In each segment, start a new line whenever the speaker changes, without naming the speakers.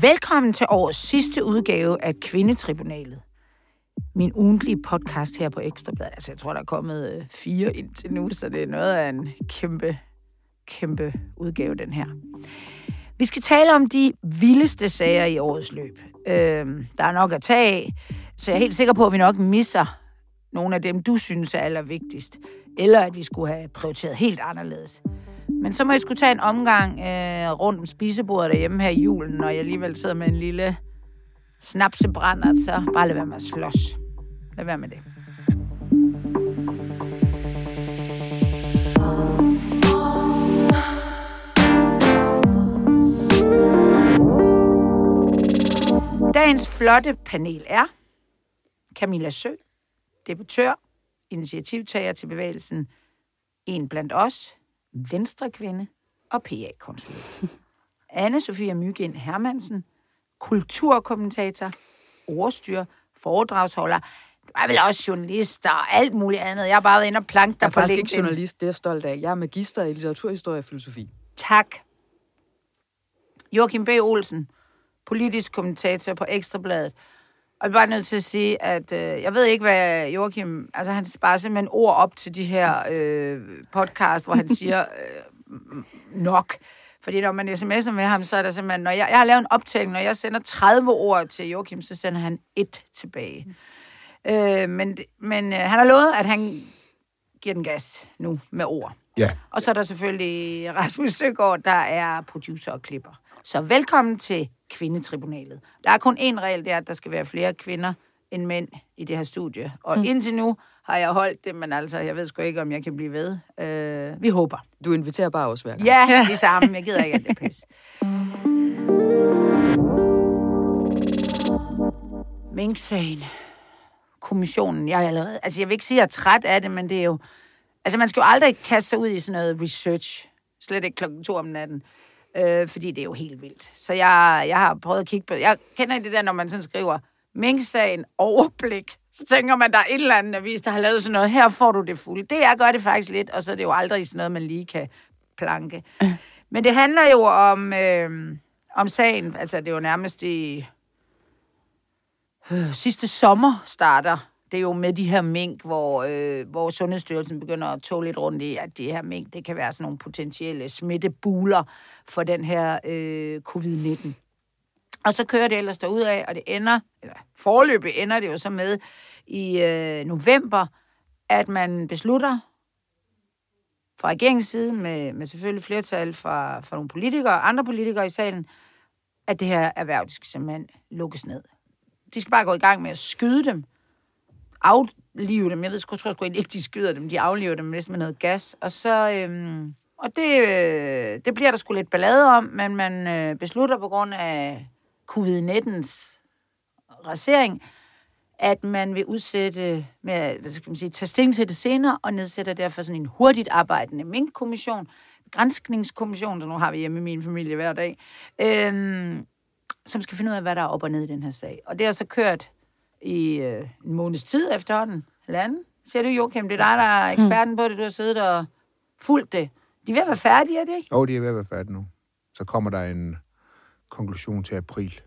Velkommen til årets sidste udgave af Kvindetribunalet. Min ugentlige podcast her på Ekstrabladet. Altså, jeg tror, der er kommet øh, fire indtil nu, så det er noget af en kæmpe, kæmpe udgave, den her. Vi skal tale om de vildeste sager i årets løb. Øh, der er nok at tage af, så jeg er helt sikker på, at vi nok misser nogle af dem, du synes er allervigtigst. Eller at vi skulle have prioriteret helt anderledes. Men så må jeg skulle tage en omgang øh, rundt om spisebordet derhjemme her i julen, når jeg alligevel sidder med en lille snapsebrænder, så bare lad være med at slås. Lad være med det. Dagens flotte panel er Camilla Sø, debattør, initiativtager til bevægelsen En blandt os, venstrekvinde og PA-konsulent. Anne-Sophia Mygind Hermansen, kulturkommentator, ordstyr, foredragsholder. Du er vel også journalist og alt muligt andet. Jeg har bare været inde og planke dig
Jeg er
på
faktisk
LinkedIn.
ikke journalist, det er jeg stolt af. Jeg er magister i litteraturhistorie og filosofi.
Tak. Joachim B. Olsen, politisk kommentator på Ekstrabladet. Og jeg er bare nødt til at sige, at øh, jeg ved ikke, hvad Joachim... Altså, han sparer simpelthen ord op til de her øh, podcast, hvor han siger øh, nok. Fordi når man sms'er med ham, så er der simpelthen... Når jeg, jeg har lavet en optælling, når jeg sender 30 ord til Joachim, så sender han et tilbage. Øh, men men øh, han har lovet, at han giver den gas nu med ord.
Ja.
Og så er der selvfølgelig Rasmus Søgaard, der er producer og klipper. Så velkommen til Kvindetribunalet. Der er kun én regel, det er, at der skal være flere kvinder end mænd i det her studie. Og hmm. indtil nu har jeg holdt det, men altså, jeg ved sgu ikke, om jeg kan blive ved. Øh, vi håber.
Du inviterer bare os hver gang.
Ja, det samme. Jeg gider ikke alt det pis. Mink-sagen. Kommissionen. Jeg er allerede... Altså, jeg vil ikke sige, at jeg er træt af det, men det er jo... Altså, man skal jo aldrig kaste sig ud i sådan noget research. Slet ikke klokken to om natten. Øh, fordi det er jo helt vildt. Så jeg, jeg har prøvet at kigge på... Jeg kender det der, når man sådan skriver Mink-sagen overblik. Så tænker man, der er et eller andet avis, der har lavet sådan noget. Her får du det fulde. Det jeg gør det faktisk lidt, og så er det jo aldrig sådan noget, man lige kan planke. Men det handler jo om, øh, om sagen. Altså, det er jo nærmest i... Øh, sidste sommer starter det er jo med de her mink, hvor, øh, hvor Sundhedsstyrelsen begynder at tåle lidt rundt i, at de her mink, det kan være sådan nogle potentielle smittebuler for den her øh, covid-19. Og så kører det ellers af, og det ender, eller forløbet ender det jo så med i øh, november, at man beslutter fra regeringens side, med, med selvfølgelig flertal fra, fra nogle politikere og andre politikere i salen, at det her erhverv, det skal simpelthen lukkes ned. De skal bare gå i gang med at skyde dem, aflive dem. Jeg ved sgu, tror sgu ikke, de skyder dem. De afliver dem næsten med noget gas. Og så... Øhm, og det, øh, det bliver der sgu lidt ballade om, men man øh, beslutter på grund af covid-19's rasering, at man vil udsætte, med, hvad skal man sige, tage stilling til det senere, og nedsætter derfor sådan en hurtigt arbejdende minkkommission, grænskningskommission, der nu har vi hjemme i min familie hver dag, øhm, som skal finde ud af, hvad der er op og ned i den her sag. Og det har så kørt i øh, en måneds tid efterhånden, halvanden. Siger du, Joachim, det er dig, der er eksperten på det, du har siddet og fulgt det. De er ved at være færdige, er det ikke?
Og de er ved at være færdige nu. Så kommer der en konklusion til april.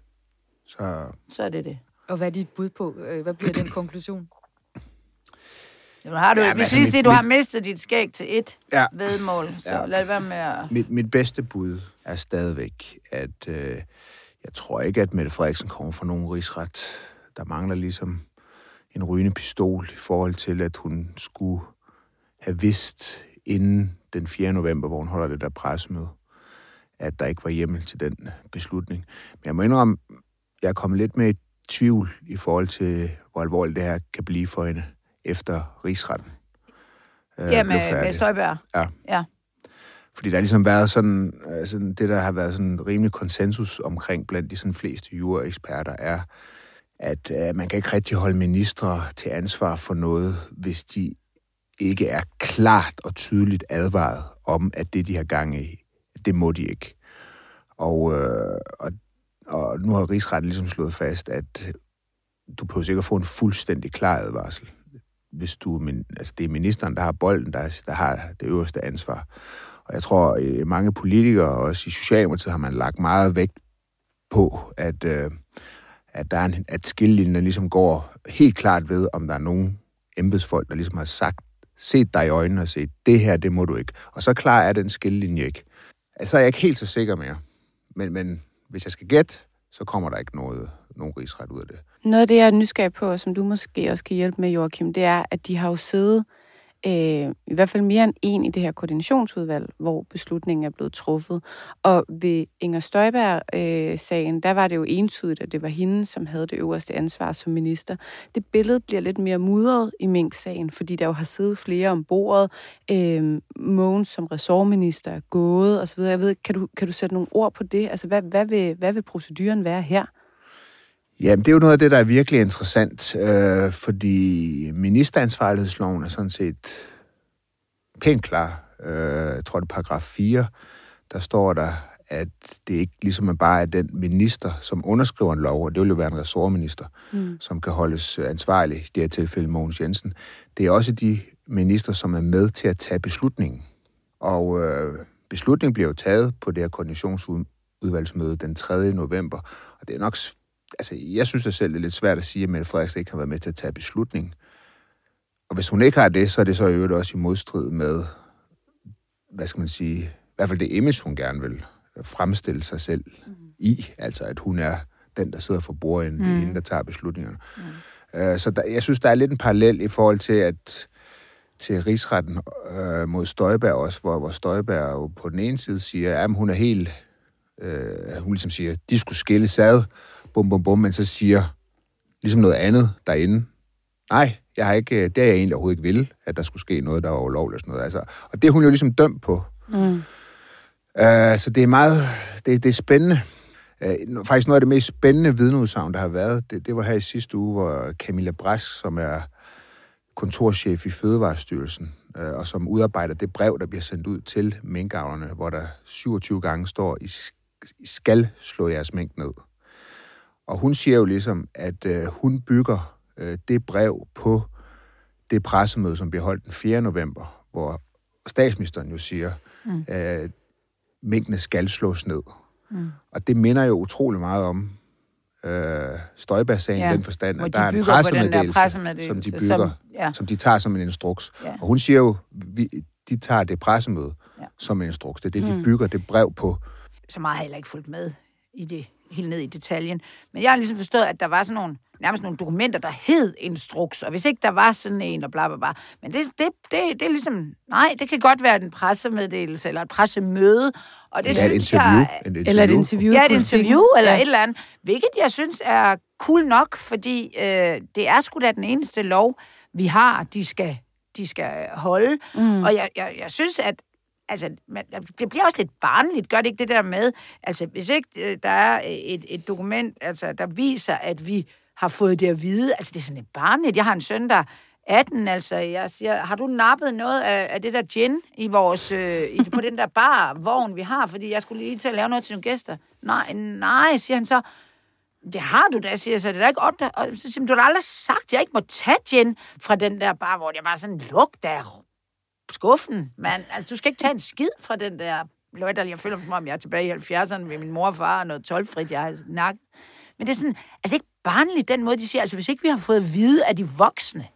Så
Så er det det.
Og hvad er dit bud på? øh, Hvad bliver den konklusion?
Nu har du,
Ja,
hvis
altså,
lige
mit-
sige, du har mistet dit skæg til et
Ja.
vedmål, så
Ja.
lad det være med at...
mit, mit bedste bud er stadigvæk, at øh, jeg tror ikke, at Mette Frederiksen kommer fra nogen rigsret. Der mangler ligesom en rygende pistol i forhold til, at hun skulle have vidst inden den 4. november, hvor hun holder det der pressemøde, at der ikke var hjemmel til den beslutning. Men jeg må indrømme, jeg er kommet lidt med i tvivl i forhold til, hvor alvorligt det her kan blive for hende efter rigsretten. øh,
Ja, med, med
færdig.
Støjberg.
Ja.
Ja.
Fordi der har ligesom været sådan, øh, sådan det, der har været sådan rimelig konsensus omkring blandt de sådan fleste juraeksperter, er, at øh, man kan ikke rigtig holde ministre til ansvar for noget, hvis de ikke er klart og tydeligt advaret om, at det, de har gang i, det må de ikke. Og, øh, og, og nu har rigsretten ligesom slået fast, at du behøver sikkert få en fuldstændig klar advarsel. Hvis du, men, altså det er ministeren, der har bolden, der, der har det øverste ansvar. Og jeg tror, øh, mange politikere, også i Socialdemokratiet, har man lagt meget vægt på, at, øh, at, der er en, at skillelinjen ligesom går helt klart ved, om der er nogen embedsfolk, der ligesom har sagt, set dig i øjnene og set, det her, det må du ikke. Og så klar er den skillelinje ikke. Altså, jeg er ikke helt så sikker mere. Men, men hvis jeg skal gætte, så kommer der ikke noget, nogen rigsret ud af det.
Noget af det, jeg er nysgerrig på, og som du måske også kan hjælpe med, Joachim, det er, at de har jo siddet øh, i hvert fald mere end en i det her koordinationsudvalg, hvor beslutningen er blevet truffet. Og ved Inger Støjberg-sagen, øh, der var det jo entydigt, at det var hende, som havde det øverste ansvar som minister. Det billede bliver lidt mere mudret i Mink-sagen, fordi der jo har siddet flere om bordet. Øh, Mogens som ressortminister er gået osv. Jeg ved, kan du, kan du sætte nogle ord på det? Altså, hvad, hvad, vil, hvad vil proceduren være her?
Jamen, det er jo noget af det, der er virkelig interessant, øh, fordi ministeransvarlighedsloven er sådan set pænt klar. Øh, jeg tror, det er paragraf 4, der står der, at det ikke ligesom er bare er den minister, som underskriver en lov, og det vil jo være en ressortminister, mm. som kan holdes ansvarlig, i det her tilfælde Mogens Jensen. Det er også de minister, som er med til at tage beslutningen. Og øh, beslutningen bliver jo taget på det her koordinationsudvalgsmøde den 3. november, og det er nok altså, jeg synes da selv, det er lidt svært at sige, at Mette Frederiksen ikke har været med til at tage beslutningen. Og hvis hun ikke har det, så er det så i øvrigt også i modstrid med, hvad skal man sige, i hvert fald det image, hun gerne vil fremstille sig selv mm. i. Altså, at hun er den, der sidder for bordenden, mm. hende, der tager beslutningerne. Mm. Uh, så der, jeg synes, der er lidt en parallel i forhold til, at til rigsretten uh, mod Støjberg også, hvor, hvor Støjberg jo på den ene side siger, at hun er helt, uh, hun ligesom siger, de skulle skille sad, bum, bum, bum, men så siger ligesom noget andet derinde. Nej, jeg har ikke, det er jeg egentlig overhovedet ikke vil, at der skulle ske noget, der var ulovligt. Sådan noget. Altså, og det er hun jo ligesom dømt på. Mm. Uh, så det er meget, det, det er spændende. Uh, faktisk noget af det mest spændende vidneudsagn, der har været, det, det var her i sidste uge, hvor Camilla Brask, som er kontorchef i Fødevarestyrelsen, uh, og som udarbejder det brev, der bliver sendt ud til minkavlerne, hvor der 27 gange står, I skal slå jeres mink ned. Og hun siger jo ligesom, at øh, hun bygger øh, det brev på det pressemøde, som bliver holdt den 4. november, hvor statsministeren jo siger, mm. øh, minkene skal slås ned. Mm. Og det minder jo utrolig meget om øh, Støjberg-sagen ja, i den forstand, at der er en pressemeddelelse, pressemeddelelse, som de bygger, som, ja. som de tager som en instruks. Ja. Og hun siger jo, vi, de tager det pressemøde ja. som en instruks. Det er det, mm. de bygger det brev på.
Så meget har jeg heller ikke fulgt med i det helt ned i detaljen. Men jeg har ligesom forstået, at der var sådan nogle, nærmest nogle dokumenter, der hed instruks, og hvis ikke der var sådan en, og bla bla bla. Men det, det, det, det er ligesom, nej, det kan godt være en pressemeddelelse, eller et pressemøde, og det
eller synes et interview. Jeg,
et interview. Eller et interview.
Ja, et interview, eller ja. et eller andet. Hvilket jeg synes er cool nok, fordi øh, det er sgu da den eneste lov, vi har, de skal de skal holde. Mm. Og jeg, jeg, jeg synes, at altså, man, det bliver også lidt barnligt, gør det ikke det der med, altså, hvis ikke øh, der er øh, et, et dokument, altså, der viser, at vi har fået det at vide, altså, det er sådan et barnligt. Jeg har en søn, der 18, altså, jeg siger, har du nappet noget af, af det der gin i vores, øh, i, på den der bar, vogn, vi har, fordi jeg skulle lige til at lave noget til nogle gæster? Nej, nej, siger han så. Det har du da, siger jeg så. Det er da ikke opdaget. Og så siger han, du har aldrig sagt, at jeg ikke må tage gin fra den der bar, hvor jeg var sådan, luk der skuffen, men altså, du skal ikke tage en skid fra den der løjter. Jeg føler mig, om jeg er tilbage i 70'erne med min mor og far og noget tolvfrit, jeg har nakket. Men det er sådan, altså ikke barnligt den måde, de siger, altså hvis ikke vi har fået at vide af de voksne,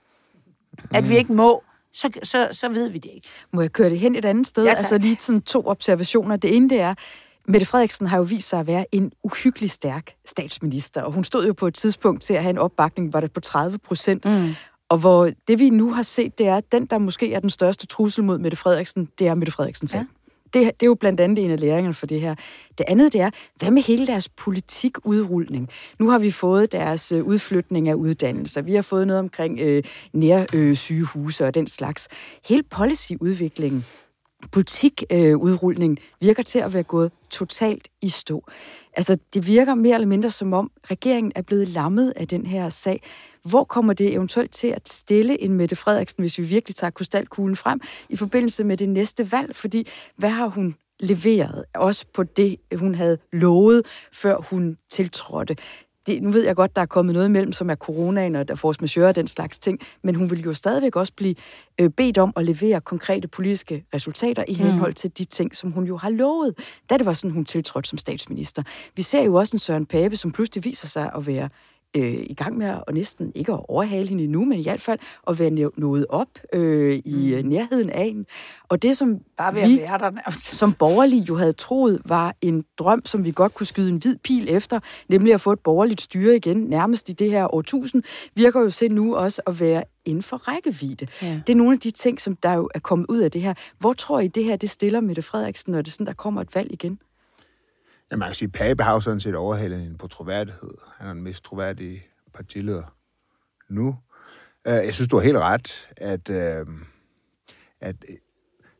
mm. at vi mm. ikke må, så, så, så ved vi det ikke.
Må jeg køre det hen et andet sted? Ja, altså lige sådan to observationer. Det ene det er, Mette Frederiksen har jo vist sig at være en uhyggelig stærk statsminister, og hun stod jo på et tidspunkt til at have en opbakning, var det på 30 procent. Mm. Og hvor det vi nu har set, det er, at den, der måske er den største trussel mod Mette Frederiksen, det er Mette Frederiksen selv. Ja. Det, det er jo blandt andet en af læringerne for det her. Det andet, det er, hvad med hele deres politikudrulning? Nu har vi fået deres øh, udflytning af uddannelser. Vi har fået noget omkring øh, nærsygehuse øh, og den slags. Hele policyudviklingen, politikudrulningen, øh, virker til at være gået totalt i stå. Altså, det virker mere eller mindre som om, regeringen er blevet lammet af den her sag. Hvor kommer det eventuelt til at stille en Mette Frederiksen, hvis vi virkelig tager krystalkuglen frem, i forbindelse med det næste valg? Fordi hvad har hun leveret, også på det, hun havde lovet, før hun tiltrådte? Det, nu ved jeg godt, der er kommet noget imellem, som er coronaen og der force majeure og den slags ting, men hun vil jo stadigvæk også blive øh, bedt om at levere konkrete politiske resultater i mm. henhold til de ting, som hun jo har lovet, da det var sådan, hun tiltrådte som statsminister. Vi ser jo også en Søren Pape, som pludselig viser sig at være øh, i gang med at, og næsten ikke at overhale hende endnu, men i hvert fald at være nået op øh, i mm. nærheden af hende. Og det, som
Bare ved vi, være der
som borgerlige jo havde troet, var en drøm, som vi godt kunne skyde en hvid pil efter, nemlig at få et borgerligt styre igen, nærmest i det her årtusind, virker jo selv nu også at være inden for rækkevidde. Ja. Det er nogle af de ting, som der jo er kommet ud af det her. Hvor tror I, det her det stiller Mette Frederiksen, når det sådan, der kommer et valg igen?
Ja, man kan sige, Pape har jo sådan set overhalet hende på troværdighed. Han er den mest troværdige partileder nu. Øh, jeg synes, du har helt ret, at, øh, at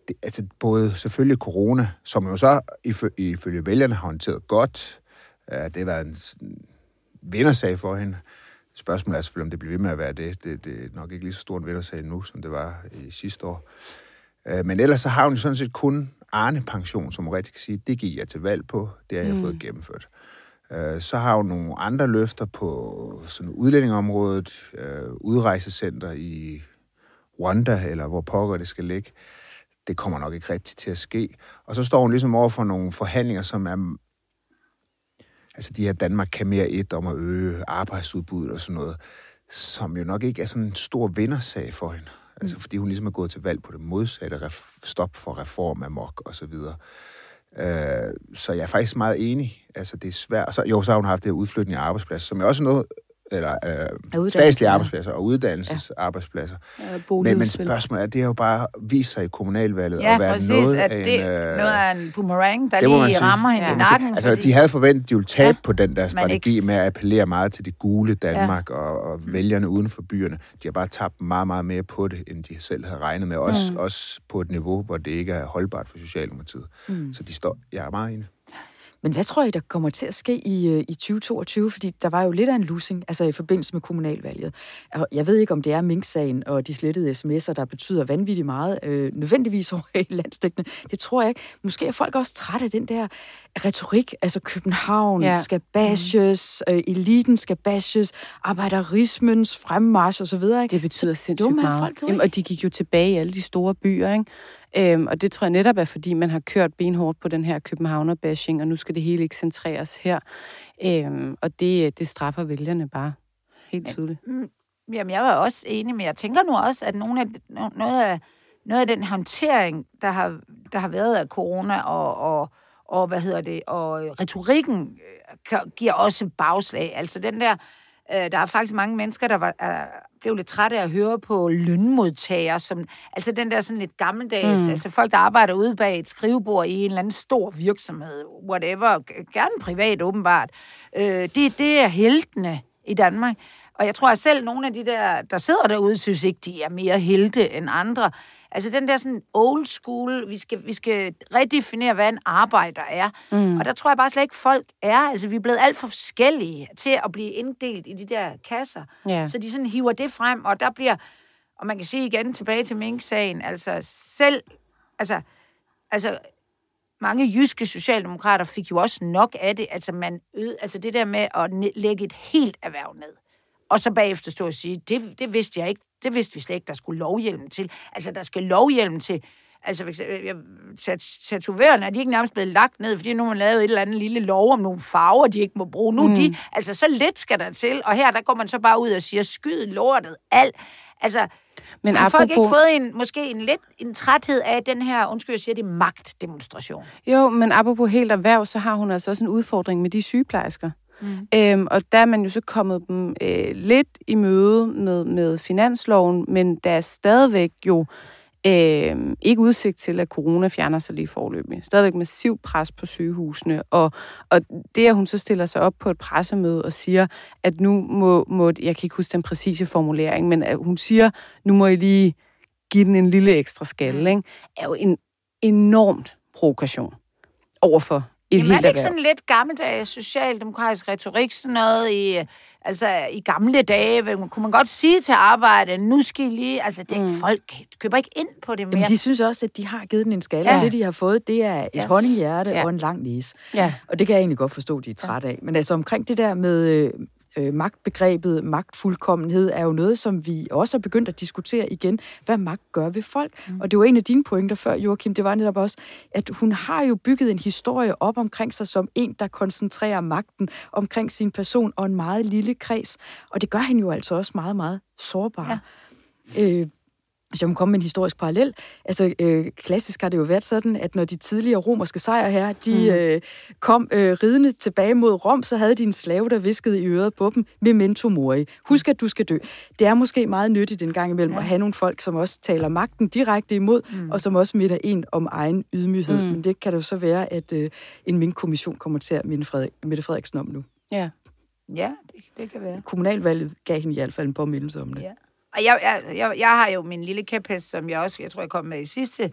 det, altså både selvfølgelig corona, som jo så ifølge vælgerne har håndteret godt, øh, det har været en vindersag for hende. Spørgsmålet er selvfølgelig, om det bliver ved med at være det. Det, det er nok ikke lige så stor en vindersag nu, som det var i sidste år. Uh, men ellers så har hun sådan set kun Arne-pension, som rigtig kan sige, det gik jeg til valg på, det har jeg mm. fået gennemført. Øh, så har hun nogle andre løfter på sådan udlændingområdet, øh, udrejsecenter i Rwanda, eller hvor pokker det skal ligge. Det kommer nok ikke rigtigt til at ske. Og så står hun ligesom over for nogle forhandlinger, som er... Altså de her Danmark kan mere et om at øge arbejdsudbuddet og sådan noget, som jo nok ikke er sådan en stor vindersag for hende. Altså fordi hun ligesom er gået til valg på det modsatte, stop for reform af mok og så videre. Øh, så jeg er faktisk meget enig. Altså, det er svært. Så, jo, så har hun haft det udflytning af arbejdsplads, som er også noget, eller øh, statslige arbejdspladser og uddannelsesarbejdspladser. Ja. Men, men spørgsmålet er, det har jo bare vist sig i kommunalvalget
ja,
at være
præcis,
noget,
at
af
det,
en, øh,
noget af en boomerang, der lige rammer hende ja. i nakken.
Altså, fordi... de havde forventet, at de ville tabe ja, på den der strategi ikke... med at appellere meget til det gule Danmark ja. og, og vælgerne uden for byerne. De har bare tabt meget, meget mere på det, end de selv havde regnet med. Også, mm. også på et niveau, hvor det ikke er holdbart for Socialdemokratiet. Mm. Så de står, jeg er meget enig.
Men hvad tror I, der kommer til at ske i, øh, i 2022? Fordi der var jo lidt af en losing, altså i forbindelse med kommunalvalget. Jeg ved ikke, om det er Mink-sagen og de slettede sms'er, der betyder vanvittigt meget, øh, nødvendigvis over i landstækkende. Det tror jeg ikke. Måske er folk også trætte af den der retorik. Altså København ja. skal bashes, mm. øh, eliten skal bashes, arbejderismens fremmarsch osv.
Det betyder sindssygt meget. Folk, Jamen, og de gik jo tilbage i alle de store byer, ikke? Øhm, og det tror jeg netop er, fordi man har kørt benhårdt på den her Københavner-bashing, og nu skal det hele ikke centreres her. Øhm, og det, det straffer vælgerne bare helt tydeligt.
Mm, jamen, jeg var også enig, men jeg tænker nu også, at nogle af, noget, af, noget af den håndtering, der har, der har været af corona og, og, og hvad hedder det, og retorikken øh, giver også bagslag. Altså den der, øh, der er faktisk mange mennesker, der var, blev lidt træt af at høre på lønmodtagere, som, altså den der sådan lidt gammeldags, mm. altså folk, der arbejder ude bag et skrivebord i en eller anden stor virksomhed, whatever, gerne privat åbenbart. Øh, det, det er heltene i Danmark. Og jeg tror, at selv nogle af de der, der sidder derude, synes ikke, de er mere helte end andre. Altså den der sådan old school, vi skal, vi skal redefinere, hvad en arbejder er. Mm. Og der tror jeg bare slet ikke, folk er. Altså vi er blevet alt for forskellige til at blive inddelt i de der kasser. Yeah. Så de sådan hiver det frem, og der bliver, og man kan sige igen tilbage til Mink-sagen, altså selv, altså, altså mange jyske socialdemokrater fik jo også nok af det, altså, man øde, altså det der med at lægge et helt erhverv ned. Og så bagefter stå og sige, det, det vidste jeg ikke, det vidste vi slet ikke, der skulle lovhjelm til. Altså, der skal lovhjelm til Altså, tatovørerne er de ikke nærmest blevet lagt ned, fordi nu har man lavet et eller andet lille lov om nogle farver, de ikke må bruge. Nu mm. de, altså, så lidt skal der til, og her, der går man så bare ud og siger, skyd lortet, alt. Altså, men har apropos... folk ikke fået en, måske en lidt en træthed af den her, undskyld, jeg siger det, magtdemonstration?
Jo, men apropos helt erhverv, så har hun altså også en udfordring med de sygeplejersker. Mm. Øhm, og der er man jo så kommet dem øh, lidt i møde med, med finansloven, men der er stadigvæk jo øh, ikke udsigt til, at corona fjerner sig lige forløbig. Stadigvæk massiv pres på sygehusene, og, og det, at hun så stiller sig op på et pressemøde og siger, at nu må, må jeg kan ikke huske den præcise formulering, men at hun siger, nu må I lige give den en lille ekstra skalle, mm. ikke? er jo en enormt provokation over for
et Jamen, helt er det ikke sådan lidt gammeldags socialdemokratisk retorik, sådan noget i, altså, i gamle dage? Kunne man godt sige til arbejde, nu skal I lige... Altså, det, mm. folk køber ikke ind på det mere.
Jamen, de synes også, at de har givet den en skala. Ja. Det, de har fået, det er et ja. honninghjerte ja. og en lang næse. Ja. Og det kan jeg egentlig godt forstå, de er trætte af. Men altså, omkring det der med, øh, magtbegrebet, magtfuldkommenhed, er jo noget, som vi også har begyndt at diskutere igen. Hvad magt gør ved folk? Mm. Og det var en af dine pointer før, Joachim, det var netop også, at hun har jo bygget en historie op omkring sig som en, der koncentrerer magten omkring sin person og en meget lille kreds. Og det gør hende jo altså også meget, meget sårbar. Ja. Øh, hvis jeg må komme med en historisk parallel, altså øh, klassisk har det jo været sådan, at når de tidligere romerske sejrherrer, de mm. øh, kom øh, ridende tilbage mod Rom, så havde de en slave, der viskede i øret på dem, memento mori. Husk, at du skal dø. Det er måske meget nyttigt en gang imellem ja. at have nogle folk, som også taler magten direkte imod, mm. og som også minder en om egen ydmyghed. Mm. Men det kan det jo så være, at øh, en mink-kommission kommer til at minde Frederik, Mette Frederiksen om nu.
Ja, ja det, det kan være.
Kommunalvalget gav hende i hvert fald en påmindelse om det.
Ja. Og jeg, jeg, jeg, jeg har jo min lille kæphest, som jeg også, jeg tror, jeg kom med i sidste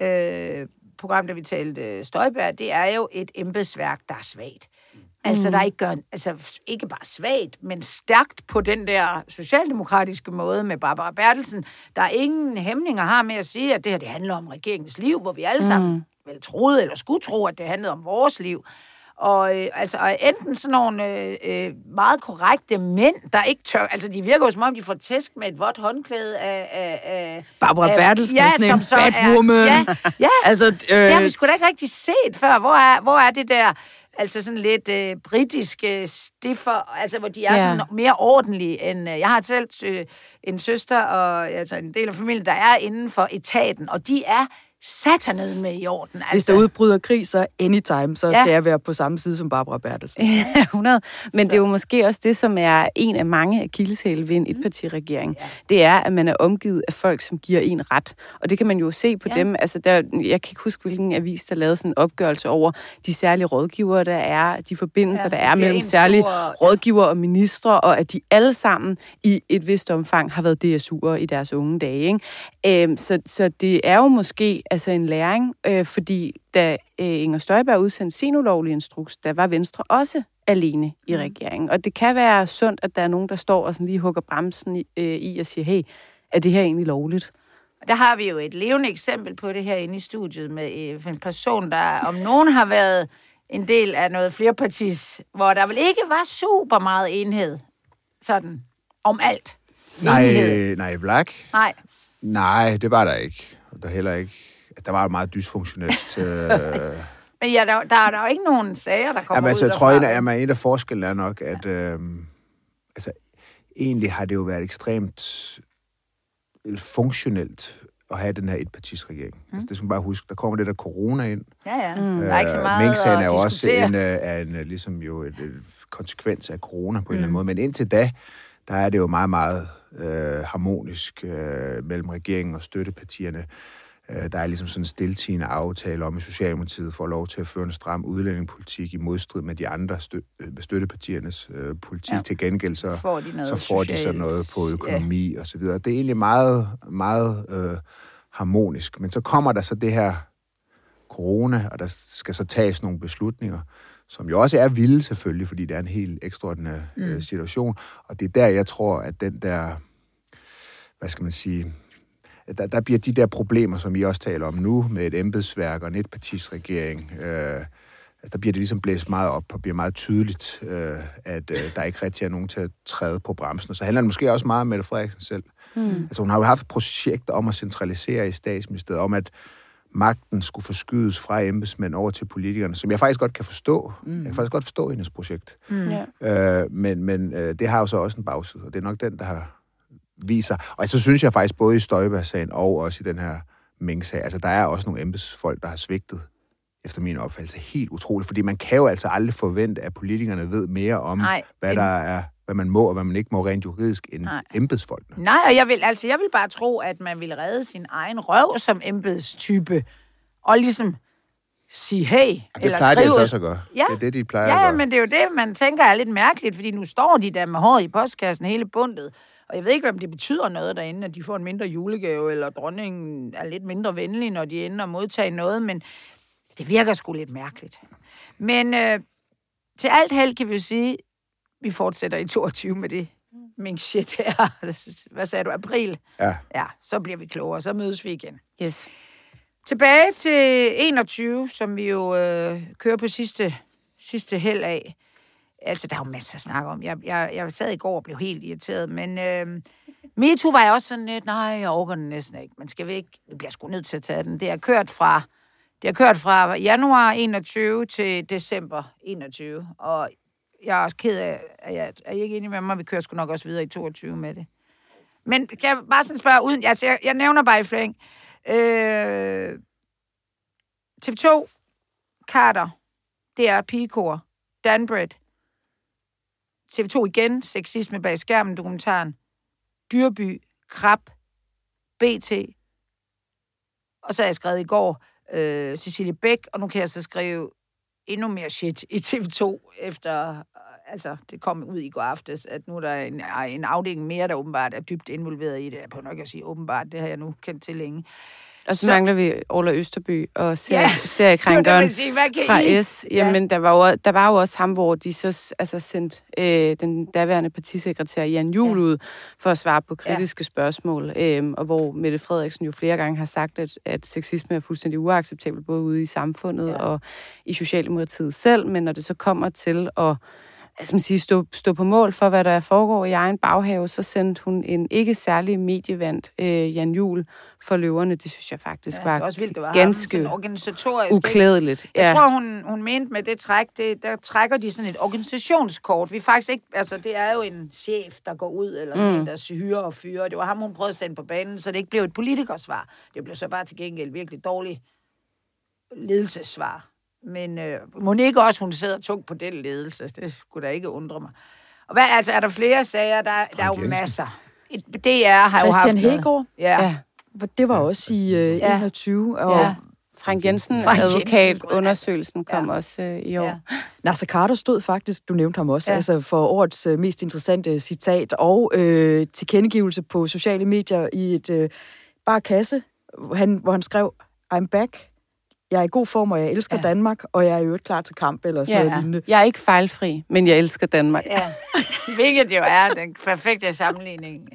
øh, program, da vi talte øh, Støjberg, det er jo et embedsværk, der er svagt. Altså, mm. der ikke gør, altså ikke bare svagt, men stærkt på den der socialdemokratiske måde med Barbara Bertelsen. Der er ingen hæmninger har med at sige, at det her det handler om regeringens liv, hvor vi alle sammen mm. vel troede eller skulle tro, at det handlede om vores liv. Og, øh, altså, og enten sådan nogle øh, øh, meget korrekte mænd, der ikke tør... Altså, de virker jo som om, de får tæsk med et vådt håndklæde af... af, af
Barbara Bertelsen, ja, sådan en bad woman. Ja,
ja. altså, øh, det har vi sgu da ikke rigtig set før. Hvor er, hvor er det der altså sådan lidt øh, britiske stiffer, altså hvor de er ja. sådan mere ordentlige end... Øh, jeg har selv øh, en søster og altså en del af familien, der er inden for etaten, og de er satanet med i orden. Altså.
Hvis der udbryder krig, så anytime, så ja. skal jeg være på samme side som Barbara Bertelsen.
Ja, 100. Men så. det er jo måske også det, som er en af mange akilleshæle ved en mm. etpartiregering. Ja. Det er, at man er omgivet af folk, som giver en ret. Og det kan man jo se på ja. dem. Altså, der, jeg kan ikke huske, hvilken avis, der lavede sådan en opgørelse over de særlige rådgivere, der er, de forbindelser, ja, der er mellem særlige stor... rådgivere og ministre, og at de alle sammen i et vist omfang har været DSU'er i deres unge dage. Ikke? Æm, så, så det er jo måske altså en læring, øh, fordi da øh, Inger Støjberg udsendte sin ulovlige instruks, der var Venstre også alene i mm. regeringen. Og det kan være sundt, at der er nogen, der står og sådan lige hugger bremsen i, øh, i og siger, hey, er det her egentlig lovligt?
Der har vi jo et levende eksempel på det her inde i studiet med øh, en person, der om nogen har været en del af noget flerpartis, hvor der vel ikke var super meget enhed sådan om alt.
Nej, nej, Black?
Nej.
Nej, det var der ikke. Der heller ikke der var meget dysfunktionelt. øh...
Men ja, der, der er der jo ikke nogen sager, der kommer jamen,
altså,
ud
jeg tror, en af, en af forskellene er nok, at øh, altså, egentlig har det jo været ekstremt øh, funktionelt at have den her etpartisregering. Mm. Altså, det skal man bare huske. Der kommer det der corona ind.
Ja, ja. Mm. der er ikke så meget
at er jo også en, øh, er en, øh, ligesom jo et, et konsekvens af corona på en mm. eller anden mm. måde. Men indtil da, der er det jo meget, meget øh, harmonisk øh, mellem regeringen og støttepartierne. Øh, der er ligesom sådan en stiltigende aftale om, at Socialdemokratiet får lov til at føre en stram udlændingepolitik i modstrid med de andre stø- øh, støttepartiernes øh, politik. Ja. Til gengæld så får de, så får de så noget på økonomi ja. og så videre. Det er egentlig meget, meget øh, harmonisk. Men så kommer der så det her corona, og der skal så tages nogle beslutninger, som jo også er vilde selvfølgelig, fordi det er en helt ekstraordinær mm. øh, situation. Og det er der, jeg tror, at den der, hvad skal man sige, der, der bliver de der problemer, som I også taler om nu, med et embedsværk og en etpartisregering, øh, der bliver det ligesom blæst meget op og bliver meget tydeligt, øh, at øh, der ikke rigtig er nogen til at træde på bremsen. Og så handler det måske også meget om Mette Frederiksen selv. Mm. Altså hun har jo haft et projekt om at centralisere i statsministeriet, om at magten skulle forskydes fra embedsmænd over til politikerne, som jeg faktisk godt kan forstå. Mm. Jeg kan faktisk godt forstå hendes projekt. Mm. Øh, men men øh, det har jo så også en bagside, og det er nok den, der har viser. Og så synes jeg faktisk, både i Støjberg-sagen og også i den her Mink-sag, altså der er også nogle embedsfolk, der har svigtet, efter min opfattelse, helt utroligt. Fordi man kan jo altså aldrig forvente, at politikerne ved mere om, Nej, hvad der er hvad man må og hvad man ikke må rent juridisk end Nej. embedsfolkene.
Nej, og jeg vil, altså, jeg vil bare tro, at man vil redde sin egen røv som embedstype, og ligesom sige hey, det
eller plejer skrive... de altså også at gøre. Ja. Det er det, de plejer
ja,
at
gøre. men det er jo det, man tænker er lidt mærkeligt, fordi nu står de der med håret i postkassen, hele bundet, og jeg ved ikke, om det betyder noget derinde, at de får en mindre julegave, eller dronningen er lidt mindre venlig, når de ender at modtage noget, men det virker sgu lidt mærkeligt. Men øh, til alt held kan vi jo sige, vi fortsætter i 22 med det mink shit her. Hvad sagde du? April?
Ja.
Ja, så bliver vi klogere, så mødes vi igen.
Yes.
Tilbage til 21, som vi jo øh, kører på sidste, sidste held af. Altså, der er jo masser at snakke om. Jeg, jeg, jeg sad i går og blev helt irriteret, men øh, MeToo var jeg også sådan lidt, nej, jeg overgår den næsten ikke. Man skal ikke, vi bliver sgu nødt til at tage den. Det er kørt fra, det er kørt fra januar 21 til december 21, og jeg er også ked af, at jeg er I ikke enig med mig, vi kører sgu nok også videre i 22 med det. Men kan jeg bare sådan spørge uden, altså jeg, jeg nævner bare i flæng, øh, TV2, Carter, DR Pigekor, Danbred, TV2 igen, Sexisme bag skærmen, dokumentaren, Dyrby, Krab, BT, og så har jeg skrevet i går, øh, Cecilie Bæk, og nu kan jeg så skrive endnu mere shit i TV2, efter, altså det kom ud i går aftes, at nu er der en, en afdeling mere, der åbenbart er dybt involveret i det. Jeg på nok at sige åbenbart, det har jeg nu kendt til længe.
Og så, så mangler vi Ola Østerby og serie, ja, seriekrænkeren fra S. Jamen, ja. der, var jo, der var jo også ham, hvor de så altså, sendte øh, den daværende partisekretær Jan Juhl ja. ud for at svare på kritiske ja. spørgsmål. Øh, og hvor Mette Frederiksen jo flere gange har sagt, at, at sexisme er fuldstændig uacceptabel, både ude i samfundet ja. og i Socialdemokratiet selv. Men når det så kommer til at altså man sige, stå, stå på mål for, hvad der foregår i egen baghave, så sendte hun en ikke særlig medievandt øh, Jan Jul for løverne. Det synes jeg faktisk ja, var, også vildt, det var ganske
organisatorisk,
uklædeligt.
Jeg ja. tror, hun, hun mente med det træk, det, der trækker de sådan et organisationskort. Vi faktisk ikke, altså det er jo en chef, der går ud, eller sådan mm. en, der hyrer og fyrer. Det var ham, hun prøvede at sende på banen, så det ikke blev et politikersvar. Det blev så bare til gengæld virkelig dårligt ledelsesvar. Men øh, må ikke også, hun sidder tungt på den ledelse. Det skulle da ikke undre mig. Og hvad, altså, er der flere sager? Der, der er jo masser. Et, DR har
Christian
jo haft...
Hegård?
Ja. ja.
Det var også i øh, ja. 21. Og ja.
Frank Jensen, Frank advokatundersøgelsen, kom ja. også øh, i år. Ja.
Nasser Carter stod faktisk, du nævnte ham også, ja. altså for årets øh, mest interessante citat og øh, tilkendegivelse på sociale medier i et øh, bare kasse, han, hvor han skrev, I'm back, jeg er i god form, og jeg elsker ja. Danmark, og jeg er jo klar til kamp eller sådan ja. noget lignende.
Jeg er ikke fejlfri, men jeg elsker Danmark. Ja.
Hvilket jo er den perfekte sammenligning.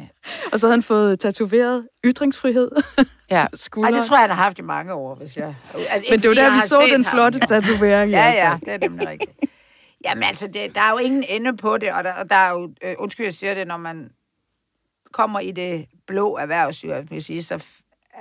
og så havde han fået tatoveret ytringsfrihed.
ja. Ej, det tror jeg, han har haft i mange år, hvis jeg...
Altså, men det var der, vi så den flotte ham. tatovering.
ja, ja, det er nemlig rigtigt. Jamen altså, det, der er jo ingen ende på det, og der, og der er jo, øh, undskyld, jeg siger det, når man kommer i det blå erhvervsliv, vil sige, så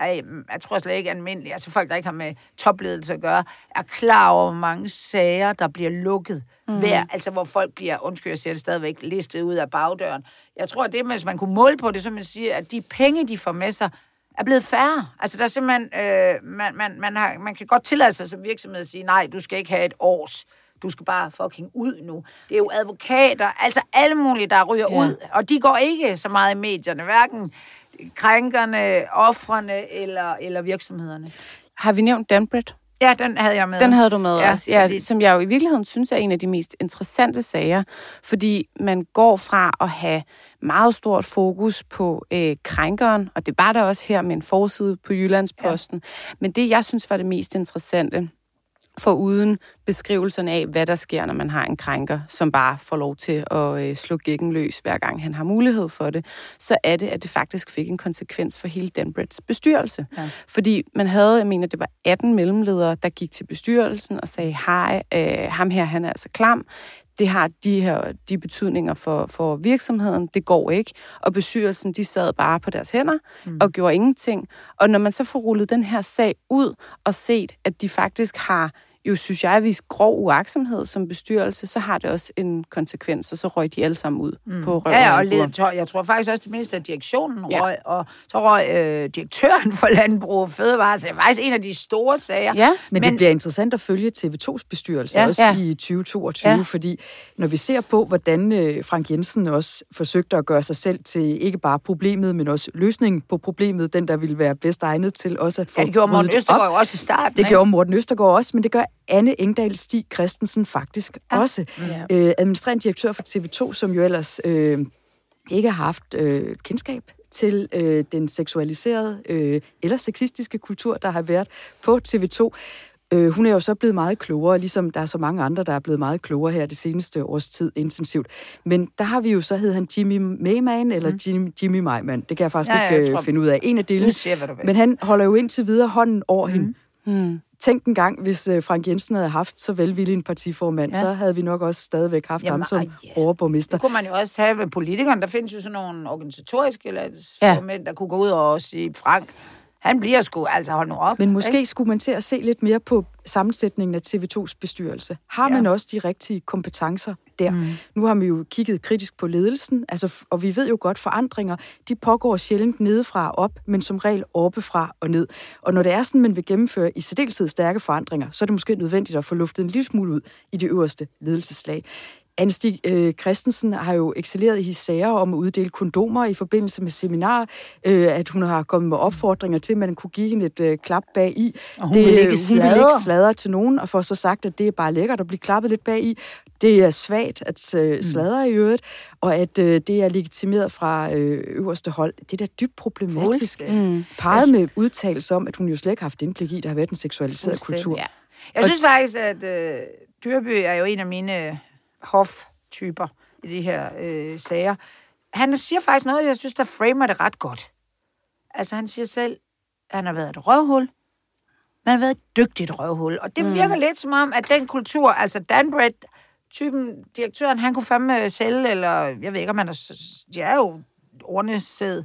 er, jeg tror slet ikke almindeligt, altså folk, der ikke har med topledelse at gøre, er klar over, hvor mange sager, der bliver lukket mm. hver, altså hvor folk bliver, undskyld, jeg siger det stadigvæk, listet ud af bagdøren. Jeg tror, det, hvis man kunne måle på det, så man siger, at de penge, de får med sig, er blevet færre. Altså, der er simpelthen, øh, man, man, man, har, man kan godt tillade sig som virksomhed at sige, nej, du skal ikke have et års du skal bare fucking ud nu. Det er jo advokater, altså alle mulige, der ryger ja. ud, og de går ikke så meget i medierne, hverken krænkerne, offrene eller, eller virksomhederne.
Har vi nævnt Danbred?
Ja, den havde jeg med.
Den havde du med ja, også. Ja, fordi... Som jeg jo i virkeligheden synes er en af de mest interessante sager, fordi man går fra at have meget stort fokus på øh, krænkeren, og det var der også her med en forside på Jyllandsposten. Ja. Men det, jeg synes var det mest interessante, for uden beskrivelserne af, hvad der sker, når man har en krænker, som bare får lov til at øh, slå gækken løs, hver gang han har mulighed for det, så er det, at det faktisk fik en konsekvens for hele Danbreds bestyrelse. Ja. Fordi man havde, jeg mener, det var 18 mellemledere, der gik til bestyrelsen og sagde, hej, øh, ham her, han er altså klam, det har de her de betydninger for, for virksomheden, det går ikke. Og bestyrelsen, de sad bare på deres hænder mm. og gjorde ingenting. Og når man så får rullet den her sag ud og set, at de faktisk har jo, synes jeg, vist grov uaksomhed som bestyrelse, så har det også en konsekvens, og så røg de alle sammen ud mm. på røven.
Ja, og led, jeg tror faktisk også, det mindste af direktionen ja. røg, og så røg øh, direktøren for Landbrug og Fødevare, så det er faktisk en af de store sager.
Ja, men, men det bliver interessant at følge TV2's bestyrelse ja, også ja. i 2022, ja. fordi når vi ser på, hvordan øh, Frank Jensen også forsøgte at gøre sig selv til ikke bare problemet, men også løsningen på problemet, den der ville være bedst egnet til også at få
Ja, det gjorde Morten Østergaard også i starten.
Det ikke? gjorde Morten Østergaard også, men det gør Anne Engdahl Stig Christensen faktisk ja. også. Ja. Øh, administrerende direktør for TV2, som jo ellers øh, ikke har haft øh, kendskab til øh, den seksualiserede øh, eller sexistiske kultur, der har været på TV2. Øh, hun er jo så blevet meget klogere, ligesom der er så mange andre, der er blevet meget klogere her det seneste års tid intensivt. Men der har vi jo, så hed han Jimmy Mayman, eller mm. Jimmy, Jimmy Mayman. Det kan jeg faktisk ja, ja, ikke jeg øh, tror, finde ud af. En af delene. Men han holder jo indtil videre hånden over mm. hende. Mm. Tænk en gang, hvis uh, Frank Jensen havde haft så velvillig en partiformand, ja. så havde vi nok også stadigvæk haft Jamen, ham som ja. overborgmester.
Det kunne man jo også have med politikerne. Der findes jo sådan nogle organisatoriske eller ja. der kunne gå ud og sige, Frank, han bliver sgu, altså hold nu op.
Men måske ikke? skulle man til at se lidt mere på sammensætningen af TV2's bestyrelse. Har ja. man også de rigtige kompetencer der? Mm. Nu har vi jo kigget kritisk på ledelsen, altså, og vi ved jo godt, forandringer, de pågår sjældent nedefra og op, men som regel oppefra og ned. Og når det er sådan, man vil gennemføre i særdeleshed stærke forandringer, så er det måske nødvendigt at få luftet en lille smule ud i det øverste ledelseslag. Anstig øh, Christensen har jo excelleret i sager om at uddele kondomer i forbindelse med seminar, øh, at hun har kommet med opfordringer til, at man kunne give hende et øh, klap bag i.
Og hun det, vil ikke
hun vil ikke sladre til nogen, og får så sagt, at det er bare lækkert at blive klappet lidt bag i. Det er svagt at øh, mm. sladre i øvrigt, og at øh, det er legitimeret fra øh, øverste hold. Det er da dybt problematisk. Mm. Parret med udtalelse om, at hun jo slet ikke har haft indblik i, at der har været en seksualiseret kultur. Ja.
Jeg synes faktisk, at øh, Dyrby er jo en af mine hof-typer i de her øh, sager. Han siger faktisk noget, jeg synes, der framer det ret godt. Altså, han siger selv, at han har været et røvhul, men han har været et dygtigt røvhul. Og det mm. virker lidt som om, at den kultur, altså Danbred, typen, direktøren, han kunne fandme sælge, eller jeg ved ikke, om han er, de er jo ordnesæd.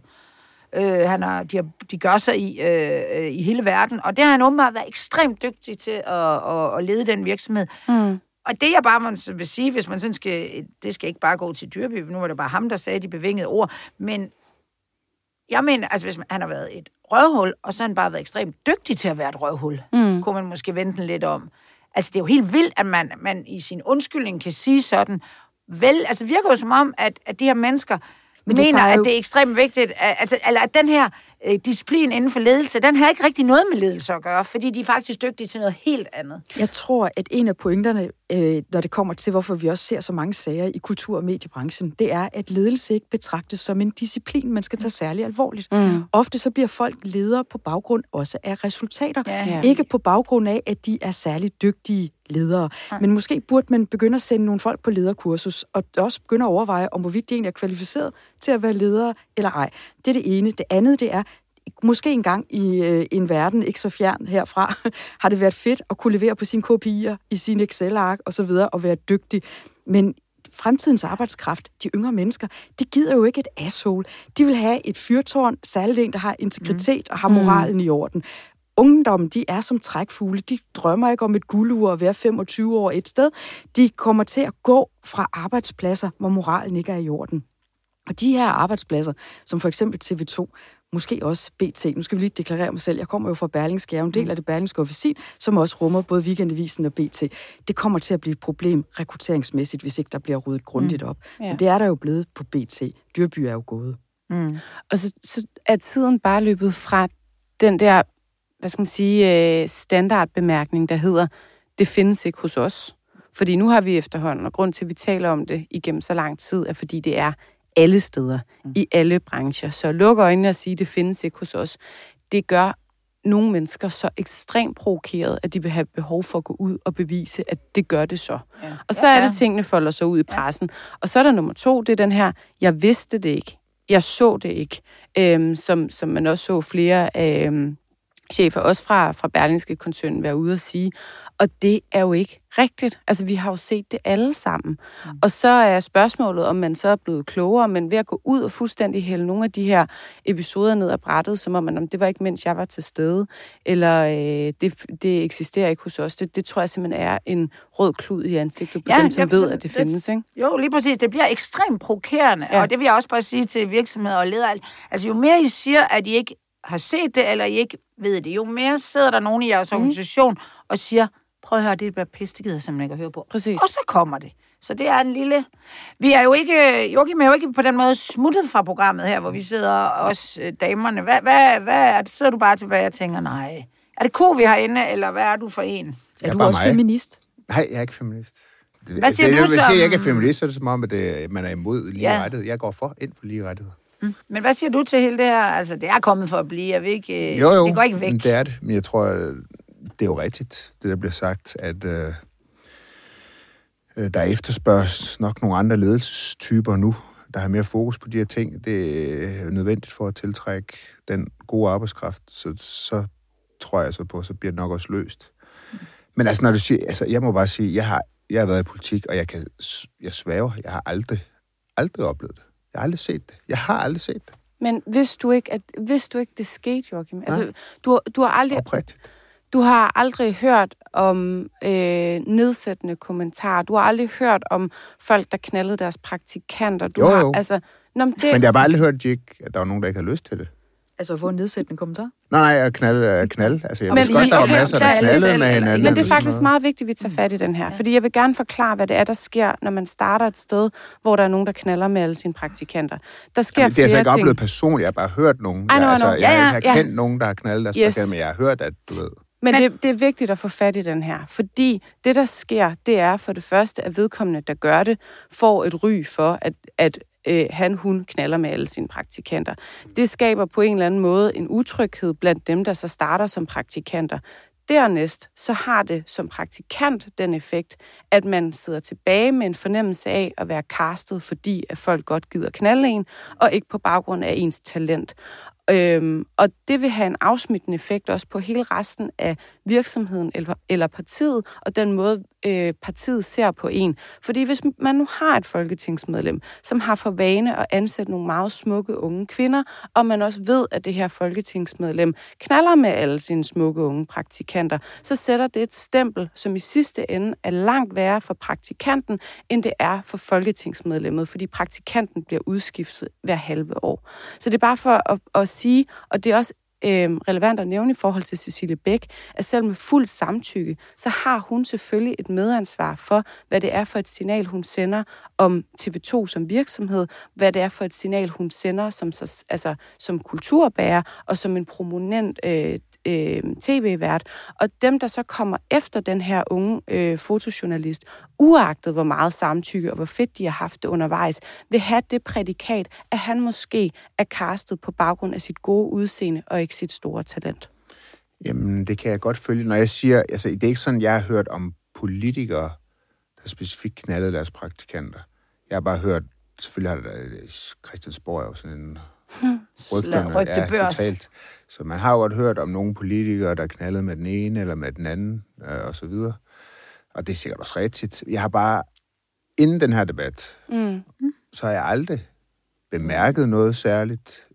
Øh, han har, de, har, de gør sig i, øh, øh, i hele verden, og det har han åbenbart været ekstremt dygtig til at, at, at lede den virksomhed. Mm. Og det jeg bare vil sige, hvis man sådan skal, det skal ikke bare gå til Dyrby, nu var det bare ham, der sagde de bevingede ord, men jeg mener, altså hvis man, han har været et røvhul, og så har han bare været ekstremt dygtig til at være et røvhul, mm. kunne man måske vente lidt om. Altså det er jo helt vildt, at man, man i sin undskyldning kan sige sådan, vel, altså virker jo som om, at, at de her mennesker men mener, jo... at det er ekstremt vigtigt, at, altså, eller at den her øh, disciplin inden for ledelse, den har ikke rigtig noget med ledelse at gøre, fordi de er faktisk dygtige til noget helt andet.
Jeg tror, at en af pointerne, øh, når det kommer til, hvorfor vi også ser så mange sager i kultur- og mediebranchen, det er, at ledelse ikke betragtes som en disciplin, man skal tage særlig alvorligt. Mm. Ofte så bliver folk ledere på baggrund også af resultater, ja. ikke på baggrund af, at de er særlig dygtige ledere. Men måske burde man begynde at sende nogle folk på lederkursus, og også begynde at overveje, om hvorvidt de egentlig er kvalificeret til at være ledere eller ej. Det er det ene. Det andet, det er, måske engang i øh, en verden ikke så fjern herfra, har det været fedt at kunne levere på sine kopier, i sin Excel-ark og så videre, og være dygtig. Men fremtidens arbejdskraft, de yngre mennesker, de gider jo ikke et asshole. De vil have et fyrtårn, særligt en, der har integritet mm. og har moralen mm. i orden. Ungdommen, de er som trækfugle. De drømmer ikke om et guldur og være 25 år et sted. De kommer til at gå fra arbejdspladser, hvor moralen ikke er i orden. Og de her arbejdspladser, som for eksempel TV2, måske også BT. Nu skal vi lige deklarere mig selv. Jeg kommer jo fra Berlingske. Jeg er en del af det Berlingske Officin, som også rummer både Weekendavisen og BT. Det kommer til at blive et problem rekrutteringsmæssigt, hvis ikke der bliver ryddet grundigt mm. op. Mm. Ja. Men det er der jo blevet på BT. Dyrby er jo gået.
Mm. Og så, så er tiden bare løbet fra den der, hvad skal man sige, øh, standardbemærkning, der hedder, det findes ikke hos os. Fordi nu har vi efterhånden, og grund til, at vi taler om det igennem så lang tid, er fordi det er alle steder, mm. i alle brancher. Så luk øjnene og sige, det findes ikke hos os. Det gør nogle mennesker så ekstremt provokeret, at de vil have behov for at gå ud og bevise, at det gør det så. Ja. Og så er det, tingene folder sig ud i pressen. Ja. Og så er der nummer to, det er den her, jeg vidste det ikke. Jeg så det ikke. Øhm, som, som man også så flere øhm, chefer, også fra, fra Berlingske koncernen, være ude og sige. Og det er jo ikke rigtigt. Altså, vi har jo set det alle sammen. Mm. Og så er spørgsmålet, om man så er blevet klogere, men ved at gå ud og fuldstændig hælde nogle af de her episoder ned af brættet, som om man, om det var ikke, mens jeg var til stede, eller øh, det, det eksisterer ikke hos os. Det, det tror jeg simpelthen er en rød klud i ansigtet på ja, dem, som ja, ved, at det, det findes. Ikke?
Jo, lige præcis. Det bliver ekstremt provokerende, ja. og det vil jeg også bare sige til virksomheder og ledere. Altså, jo mere I siger, at I ikke har set det, eller I ikke ved det, jo mere sidder der nogen i jeres mm. organisation og siger, prøv at høre, det er pisse, det gider simpelthen ikke at høre på.
Præcis.
Og så kommer det. Så det er en lille... Vi er jo ikke... Joachim er jo ikke på den måde smuttet fra programmet her, hvor vi sidder os øh, damerne. Hvad, hvad, hvad er det? Sidder du bare tilbage og tænker, nej. Er det ko, vi har inde, eller hvad er du for en?
Er du også mig. feminist?
Nej, jeg er ikke feminist.
Hvad siger det, du
Hvis
som...
jeg ikke er feminist, så er det som om, at det, man er imod lige ja. rettighed. Jeg går for ind for lige rettighed.
Mm. Men hvad siger du til hele det her? Altså, det er kommet for at blive. Jeg vil ikke,
jo, jo,
det går ikke væk.
det er det. Men jeg tror, det er jo rigtigt, det der bliver sagt, at øh, øh, der efterspørges nok nogle andre ledelsestyper nu, der har mere fokus på de her ting. Det er nødvendigt for at tiltrække den gode arbejdskraft, så, så tror jeg så på, så bliver det nok også løst. Men altså, når du siger, altså, jeg må bare sige, jeg har, jeg har været i politik, og jeg kan, jeg svæver, jeg har aldrig, aldrig oplevet det. Jeg har aldrig set det. Jeg har aldrig set det.
Men hvis du ikke, at, hvis du ikke det skete, Joachim, altså, du, du har aldrig...
Oprigtigt.
Du har aldrig hørt om øh, nedsættende kommentarer. Du har aldrig hørt om folk, der knaldede deres praktikanter. Du
Jo,
har,
jo.
Altså, nå, men det,
Men jeg har bare aldrig hørt, at, de ikke, at der var nogen, der ikke havde lyst til det.
Altså at få en nedsættende kommentar?
Nej, nej, at knalde er knald. Altså, jeg
Men-
godt,
men
der var
okay,
masser, der
er
knaldede med hinanden.
Men det er faktisk
noget.
meget vigtigt, at vi tager fat i den her. Fordi jeg vil gerne forklare, hvad det er, der sker, når man starter et sted, hvor der er nogen, der knaller med alle sine praktikanter. Der sker
Jamen, det har jeg så
flere
ikke
ting.
oplevet personligt. Jeg har bare hørt nogen.
Know,
jeg,
I
altså, jeg
Ja, ja,
har
ja.
kendt nogen, der har knaldet deres yes. men jeg har hørt, at du ved...
Men,
Men-
det, det er vigtigt at få fat i den her, fordi det, der sker, det er for det første, at vedkommende, der gør det, får et ry for, at, at øh, han, hun knaller med alle sine praktikanter. Det skaber på en eller anden måde en utryghed blandt dem, der så starter som praktikanter. Dernæst, så har det som praktikant den effekt, at man sidder tilbage med en fornemmelse af at være castet, fordi at folk godt gider knalde en, og ikke på baggrund af ens talent. Øhm, og det vil have en afsmittende effekt også på hele resten af virksomheden eller, eller partiet, og den måde, øh, partiet ser på en. Fordi hvis man nu har et folketingsmedlem, som har for vane at ansætte nogle meget smukke unge kvinder, og man også ved, at det her folketingsmedlem knaller med alle sine smukke unge praktikanter, så sætter det et stempel, som i sidste ende er langt værre for praktikanten, end det er for folketingsmedlemmet, fordi praktikanten bliver udskiftet hver halve år. Så det er bare for at, at sige, og det er også øh, relevant at nævne i forhold til Cecilie Bæk, at selv med fuld samtykke, så har hun selvfølgelig et medansvar for, hvad det er for et signal, hun sender om TV2 som virksomhed, hvad det er for et signal, hun sender som, så- altså, som kulturbærer og som en prominent øh, øh, tv-vært. Og dem, der så kommer efter den her unge øh, fotojournalist, uagtet hvor meget samtykke og hvor fedt de har haft det undervejs, vil have det prædikat, at han måske er castet på baggrund af sit gode udseende og ikke sit store talent.
Jamen, det kan jeg godt følge. Når jeg siger, altså, det er ikke sådan, jeg har hørt om politikere, der specifikt knaldede deres praktikanter. Jeg har bare hørt, selvfølgelig har der, øh, Christiansborg er jo sådan en rygterne,
rygtebørs.
totalt. Så man har jo godt hørt om nogle politikere, der knaldede med den ene eller med den anden, øh, og så videre. Og det er sikkert også rigtigt. Jeg har bare, inden den her debat,
Mm.
så har jeg aldrig bemærket noget særligt.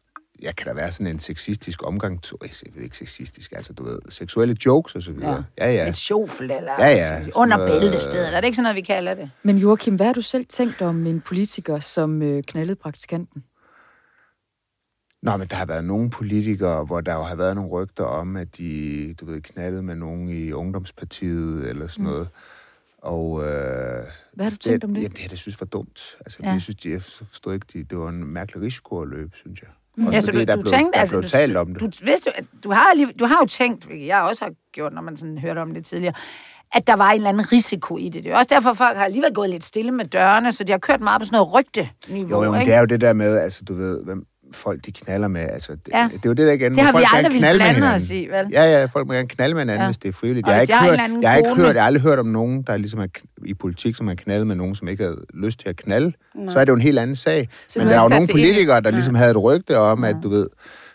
Jeg kan da være sådan en sexistisk omgang, to, ikke sexistisk, altså du ved, seksuelle jokes og så videre. Ja, ja. ja.
Et sjofel eller
Ja, ja,
under
noget-
bæltestedet. Er det ikke sådan noget, vi kalder det?
Men Joachim, hvad har du selv tænkt om en politiker, som øh, knaldede praktikanten?
Nå, men der har været nogle politikere, hvor der jo har været nogle rygter om, at de, du ved, knaldede med nogen i Ungdomspartiet eller sådan noget. Og, øh,
Hvad har du tænkt om det?
Jamen, det har jeg synes var dumt. Altså,
Ja.
jeg synes, de, jeg forstod ikke, de, det var en mærkelig risiko at løbe, synes jeg.
Mm.
Også
Altså,
fordi
du,
der
du
blev,
tænkte,
der
altså,
blev
du,
talt om det.
Du, vidste, du, har, alligevel- du har jo tænkt, hvilket jeg også har gjort, når man sådan hørte om det tidligere, at der var en eller anden risiko i det. Det er også derfor, folk har alligevel gået lidt stille med dørene, så de har kørt meget på sådan noget rygte-niveau.
Jo, jo, men
ikke?
det er jo det der med, altså, du ved, hvem folk de knaller med. Altså, det,
Ja.
ja. det er jo det der igen.
Det har
folk
vi
gerne
aldrig ville
knalde med hinanden.
os i, vel?
Ja, ja, folk må gerne knalde med hinanden,
Ja.
ja. hvis det er frivilligt.
Og
Jeg har, ikke
jeg har en
hørt, jeg, har ikke hørt, jeg har aldrig hørt om nogen, der ligesom er i politik, som har knaldet med nogen, som ikke havde lyst til at knalde.
Nej.
Så er det jo en helt anden sag.
Så
Men der er jo nogle politikere, der ligesom havde et rygte om, at du ved,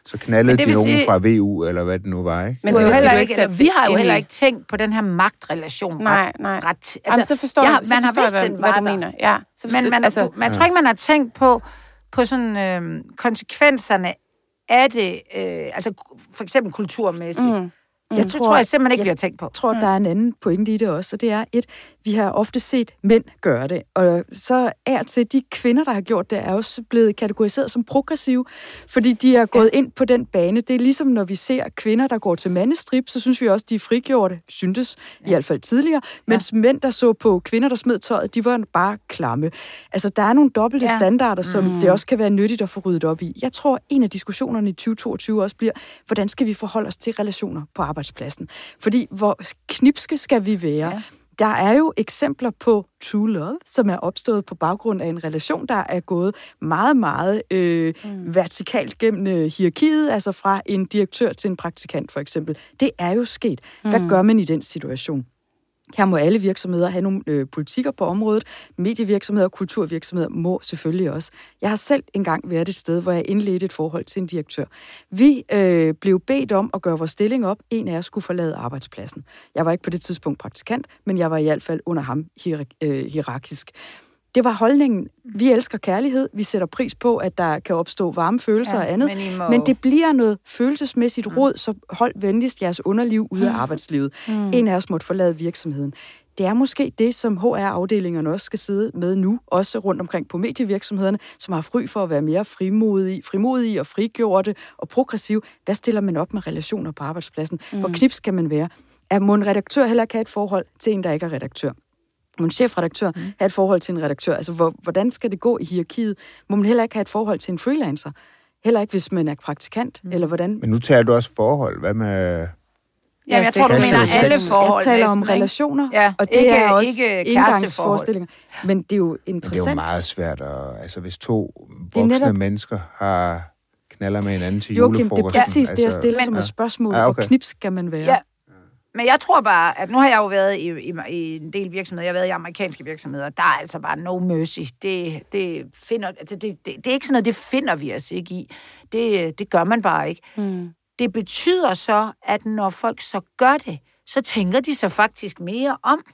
så knaldede de nogen
sige-
fra VU, eller hvad det nu var, ikke?
Men det vil
heller
du
ikke, eller, vi har jo heller ikke tænkt på den her magtrelation.
Nej,
ret,
nej.
Ret, altså,
Jamen, så forstår
jeg, har-
så
man har
forstår
vidst,
jeg,
den
hvad,
var
hvad du
der.
mener. Ja, så
Men man,
altså,
altså, man tror ikke, man har tænkt på, på sådan, øh, konsekvenserne af det, øh, altså for eksempel kulturmæssigt. Mm
mm,
Jeg tror, det tror jeg simpelthen ikke,
jeg
vi har tænkt på.
Jeg tror, der er en anden pointe i det også, og det er et, vi har ofte set mænd gøre det, og så er til de kvinder, der har gjort det, er også blevet kategoriseret som progressive, fordi de er gået ind på den bane. Det er ligesom, når vi ser kvinder, der går til mandestrip, så synes vi også, de er frigjorte, syntes ja. i hvert fald tidligere, mens ja. mænd, der så på kvinder, der smed tøjet, de var bare klamme. Altså, der er nogle dobbelte
Ja.
ja. standarder, som mm. det også kan være nyttigt at få ryddet op i. Jeg tror, en af diskussionerne i 2022 også bliver, hvordan skal vi forholde os til relationer på arbejdspladsen? Fordi hvor knipske skal vi være? Ja der er jo eksempler på true love, som er opstået på baggrund af en relation, der er gået meget, meget øh, mm. vertikalt gennem øh, hierarkiet, altså fra en direktør til en praktikant for eksempel. Det er jo sket. Hvad mm. gør man i den situation? Her må alle virksomheder have nogle øh, politikker på området. Medievirksomheder og kulturvirksomheder må selvfølgelig også. Jeg har selv engang været et sted, hvor jeg indledte et forhold til en direktør. Vi øh, blev bedt om at gøre vores stilling op. En af os skulle forlade arbejdspladsen. Jeg var ikke på det tidspunkt praktikant, men jeg var i hvert fald under ham hier- øh, hierarkisk det var holdningen. Vi elsker kærlighed. Vi sætter pris på, at der kan opstå varme følelser ja, og andet. Men, må... men det bliver noget følelsesmæssigt mm. råd, så hold venligst jeres underliv ud af mm. arbejdslivet. Mm. En af os måtte forlade virksomheden. Det er måske det, som HR-afdelingerne også skal sidde med nu, også rundt omkring på medievirksomhederne, som har fry for at være mere frimodige, frimodige og frigjorte og progressive. Hvad stiller man op med relationer på arbejdspladsen? Mm. Hvor knips kan man være? Er må en redaktør heller ikke have et forhold til en, der ikke er redaktør? Må en chefredaktør mm. have et forhold til en redaktør? Altså, hvor, hvordan skal det gå i hierarkiet? Må man heller ikke have et forhold til en freelancer? Heller ikke, hvis man er praktikant, mm. eller hvordan?
Men nu taler du også forhold. Hvad med...
Ja, jeg, jeg tror, du mener alle forhold.
Jeg taler næsten, om relationer,
ja,
og det
ikke,
er også
ikke
indgangsforestillinger. Men det er jo interessant.
Men det er jo meget svært, at, altså hvis to voksne netop... mennesker har knaller med hinanden til
Joachim,
julefrokosten.
det er præcis altså, det, jeg altså- stiller men, som et spørgsmål. Ja, okay. Hvor knips skal man være?
Ja, men jeg tror bare, at nu har jeg jo været i, i, i en del virksomheder. Jeg har været i amerikanske virksomheder. Der er altså bare no mercy. Det, det, finder, altså det, det, det er ikke sådan noget, det finder vi os ikke i. Det, det gør man bare ikke. Mm. Det betyder så, at når folk så gør det, så tænker de så faktisk mere om.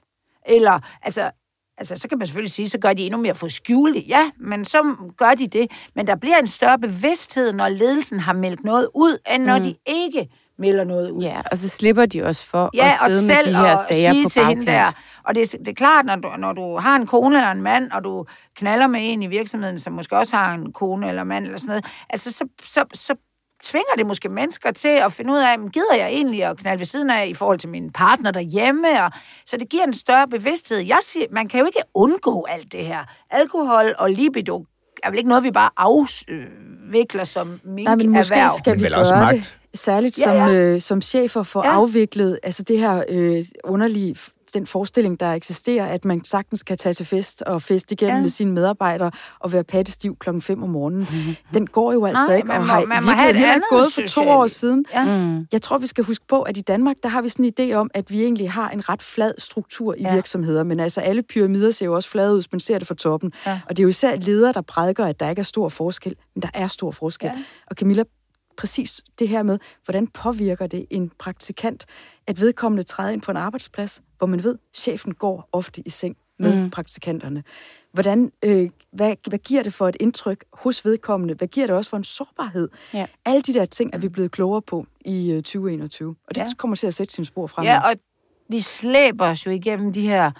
Eller, altså, altså, så kan man selvfølgelig sige, så gør de endnu mere for skjule Ja, men så gør de det. Men der bliver en større bevidsthed, når ledelsen har meldt noget ud, end når mm. de ikke melder noget ud.
Ja, og så slipper de også for ja, at sidde med de her sager sige på til hende der.
Og det, det er klart, når du, når du har en kone eller en mand, og du knaller med en i virksomheden, som måske også har en kone eller mand eller sådan noget, altså så, så, så tvinger det måske mennesker til at finde ud af, gider jeg egentlig at knalde ved siden af i forhold til min partner derhjemme? Og, så det giver en større bevidsthed. Jeg siger, man kan jo ikke undgå alt det her. Alkohol og libido er vel ikke noget, vi bare afvikler som mink Nej,
men måske erhverv. skal vi men gøre det særligt ja, ja. som, øh, som chefer for ja. afviklet altså det her øh, underlige den forestilling, der eksisterer, at man sagtens kan tage til fest og fest igennem ja. med sine medarbejdere og være pattestiv klokken 5 om morgenen. Mm-hmm. Den går jo altså Nej, ikke, og har man må have heller ikke gået for to år siden. Ja. Mm. Jeg tror, vi skal huske på, at i Danmark, der har vi sådan en idé om, at vi egentlig har en ret flad struktur i ja. virksomheder, men altså alle pyramider ser jo også flade ud, hvis man ser det fra toppen. Ja. Og det er jo især ledere, der prædiker, at der ikke er stor forskel, men der er stor forskel. Ja. Og Camilla, præcis det her med, hvordan påvirker det en praktikant, at vedkommende træder ind på en arbejdsplads, hvor man ved, at chefen går ofte i seng med mm. praktikanterne. Hvordan, øh, hvad, hvad giver det for et indtryk hos vedkommende? Hvad giver det også for en sårbarhed? Ja. Alle de der ting er vi blevet klogere på i øh, 2021, og det ja. kommer til at sætte sin spor frem.
Ja, og vi slæber os jo igennem de her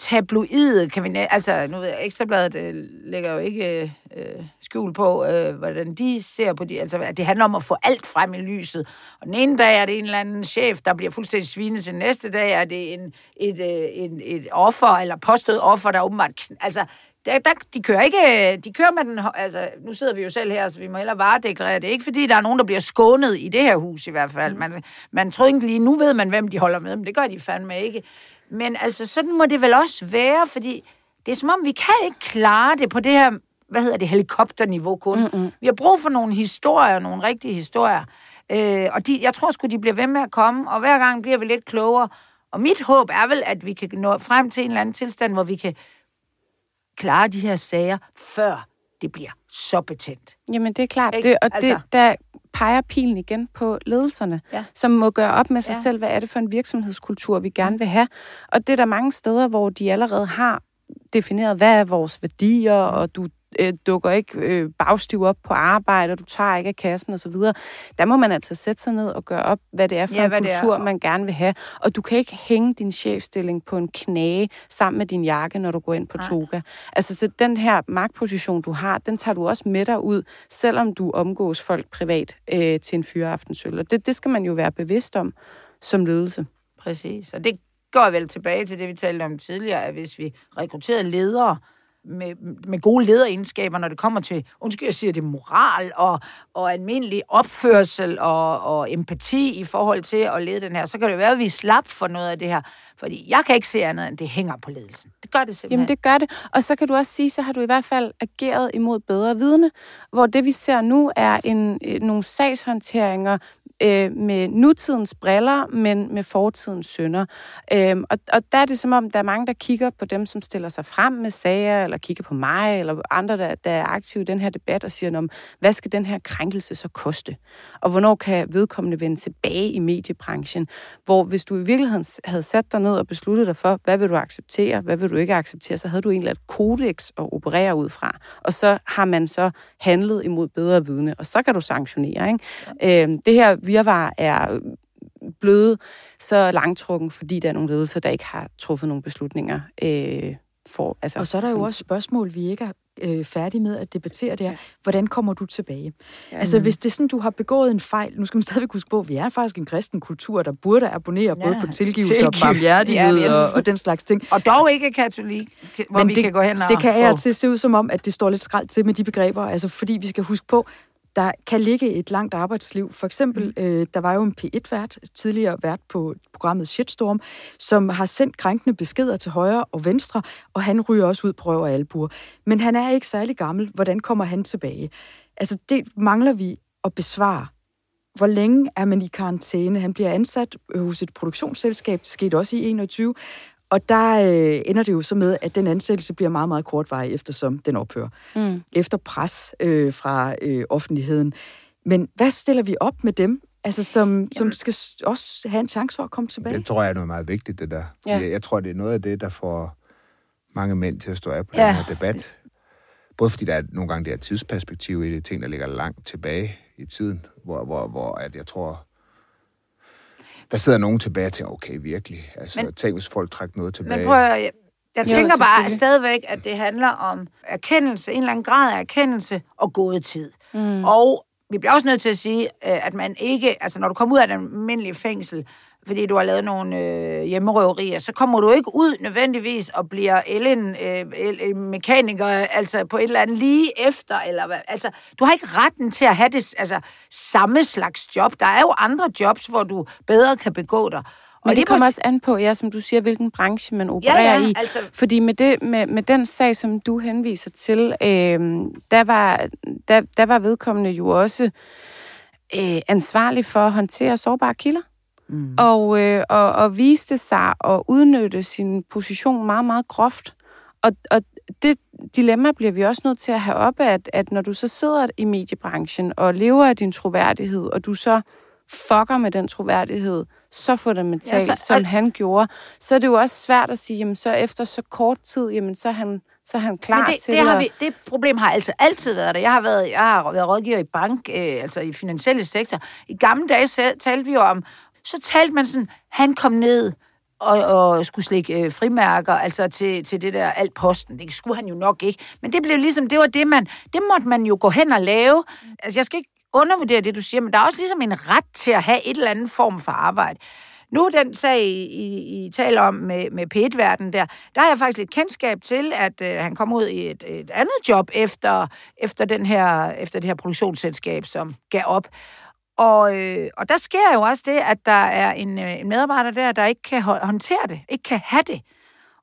tabloide kabinet. Altså, nu ved jeg, Ekstrabladet øh, lægger jo ikke øh, skjul på, øh, hvordan de ser på de... Altså, at det handler om at få alt frem i lyset. Og den ene dag er det en eller anden chef, der bliver fuldstændig svinet til næste dag, er det en, et, øh, en, et offer, eller påstået offer, der åbenbart... Altså, der, der, de kører ikke, de kører med den, altså, nu sidder vi jo selv her, så vi må hellere varedeklarere det. Ikke fordi der er nogen, der bliver skånet i det her hus i hvert fald. Man, man tror ikke lige, nu ved man, hvem de holder med, men det gør de fandme ikke. Men altså, sådan må det vel også være, fordi det er som om, vi kan ikke klare det på det her, hvad hedder det, helikopterniveau kun. Mm-hmm. Vi har brug for nogle historier, nogle rigtige historier. Øh, og de, jeg tror sgu, de bliver ved med at komme, og hver gang bliver vi lidt klogere. Og mit håb er vel, at vi kan nå frem til en eller anden tilstand, hvor vi kan klare de her sager, før det bliver så betændt.
Jamen, det er klart. Det, og altså, det, der peger pilen igen på ledelserne, ja. som må gøre op med sig ja. selv, hvad er det for en virksomhedskultur, vi gerne vil have. Og det er der mange steder, hvor de allerede har defineret, hvad er vores værdier, og du øh, dukker ikke øh, bagstiv op på arbejde, og du tager ikke af kassen osv. Der må man altså sætte sig ned og gøre op, hvad det er for ja, en kultur, man gerne vil have. Og du kan ikke hænge din chefstilling på en knage sammen med din jakke, når du går ind på Nej. toga. Altså, så den her magtposition, du har, den tager du også med dig ud, selvom du omgås folk privat øh, til en fyreaftensøl. Og det, det skal man jo være bevidst om som ledelse.
Præcis, og det går vel tilbage til det, vi talte om tidligere, at hvis vi rekrutterede ledere, med, med gode lederegenskaber, når det kommer til, undskyld, jeg siger det, moral og, og almindelig opførsel og, og empati i forhold til at lede den her, så kan det være, at vi slap for noget af det her. Fordi jeg kan ikke se andet, end det hænger på ledelsen. Det gør det simpelthen.
Jamen, det gør det. Og så kan du også sige, så har du i hvert fald ageret imod bedre vidne, hvor det, vi ser nu, er en, øh, nogle sagshåndteringer øh, med nutidens briller, men med fortidens sønder. Øh, og, og der er det som om, der er mange, der kigger på dem, som stiller sig frem med sager, eller kigger på mig, eller andre, der, der er aktive i den her debat, og siger, om, hvad skal den her krænkelse så koste? Og hvornår kan vedkommende vende tilbage i mediebranchen? Hvor hvis du i virkeligheden havde sat dig ned og besluttet dig for, hvad vil du acceptere, hvad vil du ikke acceptere, så havde du egentlig et kodex at operere ud fra. Og så har man så handlet imod bedre vidne, og så kan du sanktionere. Ikke? Ja. Øh, det her virvar er blevet så langtrukken, fordi der er nogle ledelser, der ikke har truffet nogle beslutninger. Øh, for,
altså, og så er der jo også spørgsmål, vi ikke er øh, færdige med at debattere, det er, hvordan kommer du tilbage? Ja, altså, hvis det er sådan, du har begået en fejl, nu skal man stadigvæk huske på, at vi er faktisk en kristen kultur, der burde abonnere ja, både på tilgivelse tilgiv. og barmhjertighed ja, og, og den slags ting.
Og dog ikke katolik, hvor Men vi det, kan gå hen og
Det kan til se ud som om, at det står lidt skrald til med de begreber, altså fordi vi skal huske på, der kan ligge et langt arbejdsliv. For eksempel, mm. øh, der var jo en P1-vært, tidligere vært på programmet Shitstorm, som har sendt krænkende beskeder til højre og venstre, og han ryger også ud på røv og albuer. Men han er ikke særlig gammel. Hvordan kommer han tilbage? Altså, det mangler vi at besvare. Hvor længe er man i karantæne? Han bliver ansat hos et produktionsselskab, det skete også i 21, og der øh, ender det jo så med, at den ansættelse bliver meget, meget kortvarig, eftersom den ophører. Mm. Efter pres øh, fra øh, offentligheden. Men hvad stiller vi op med dem, altså, som, som skal også have en chance for at komme tilbage?
Det tror jeg er noget meget vigtigt, det der. Ja. Jeg, jeg tror, det er noget af det, der får mange mænd til at stå af på ja. den her debat. Både fordi der er nogle gange det er tidsperspektiv i det, ting, der ligger langt tilbage i tiden, hvor, hvor, hvor at jeg tror, der sidder nogen tilbage og tænker, okay, virkelig. Altså, men, tænk, hvis folk trækker noget tilbage.
Men prøv at, jeg, jeg tænker bare stadigvæk, at det handler om erkendelse, en eller anden grad af erkendelse og gået tid. Mm. Og vi bliver også nødt til at sige, øh, at man ikke, altså når du kommer ud af den almindelige fængsel, fordi du har lavet nogle øh, hjemmerøverier, så kommer du ikke ud nødvendigvis og bliver elen øh, mekaniker, altså på et eller andet lige efter, eller hvad. Altså, du har ikke retten til at have det altså, samme slags job. Der er jo andre jobs, hvor du bedre kan begå dig.
Men og det kommer også an på, ja, som du siger, hvilken branche man opererer ja, ja, i. Altså... Fordi med, det, med, med den sag, som du henviser til, øh, der, var, der, der var vedkommende jo også øh, ansvarlig for at håndtere sårbare kilder mm. og, øh, og, og viste sig at udnytte sin position meget, meget groft. Og, og det dilemma bliver vi også nødt til at have op, at, at når du så sidder i mediebranchen og lever af din troværdighed, og du så fucker med den troværdighed så fundamentalt, ja, så, som al- han gjorde, så er det jo også svært at sige, jamen så efter så kort tid, jamen så er han, så er han klar
det,
til
det, har
at...
vi, det problem har altså altid været der. Jeg har været, jeg har været rådgiver i bank, øh, altså i finansielle sektor. I gamle dage talte vi jo om, så talte man sådan, han kom ned og, og skulle slikke øh, frimærker, altså til, til det der alt posten. Det skulle han jo nok ikke. Men det blev ligesom, det var det, man, det måtte man jo gå hen og lave. Altså, jeg skal ikke undervurdere det, du siger, men der er også ligesom en ret til at have et eller andet form for arbejde. Nu den sag, I, I taler om med, med p verden der, der har jeg faktisk lidt kendskab til, at øh, han kom ud i et, et andet job efter, efter, den her, efter det her produktionsselskab, som gav op. Og, øh, og der sker jo også det, at der er en, øh, en medarbejder der, der ikke kan håndtere det, ikke kan have det.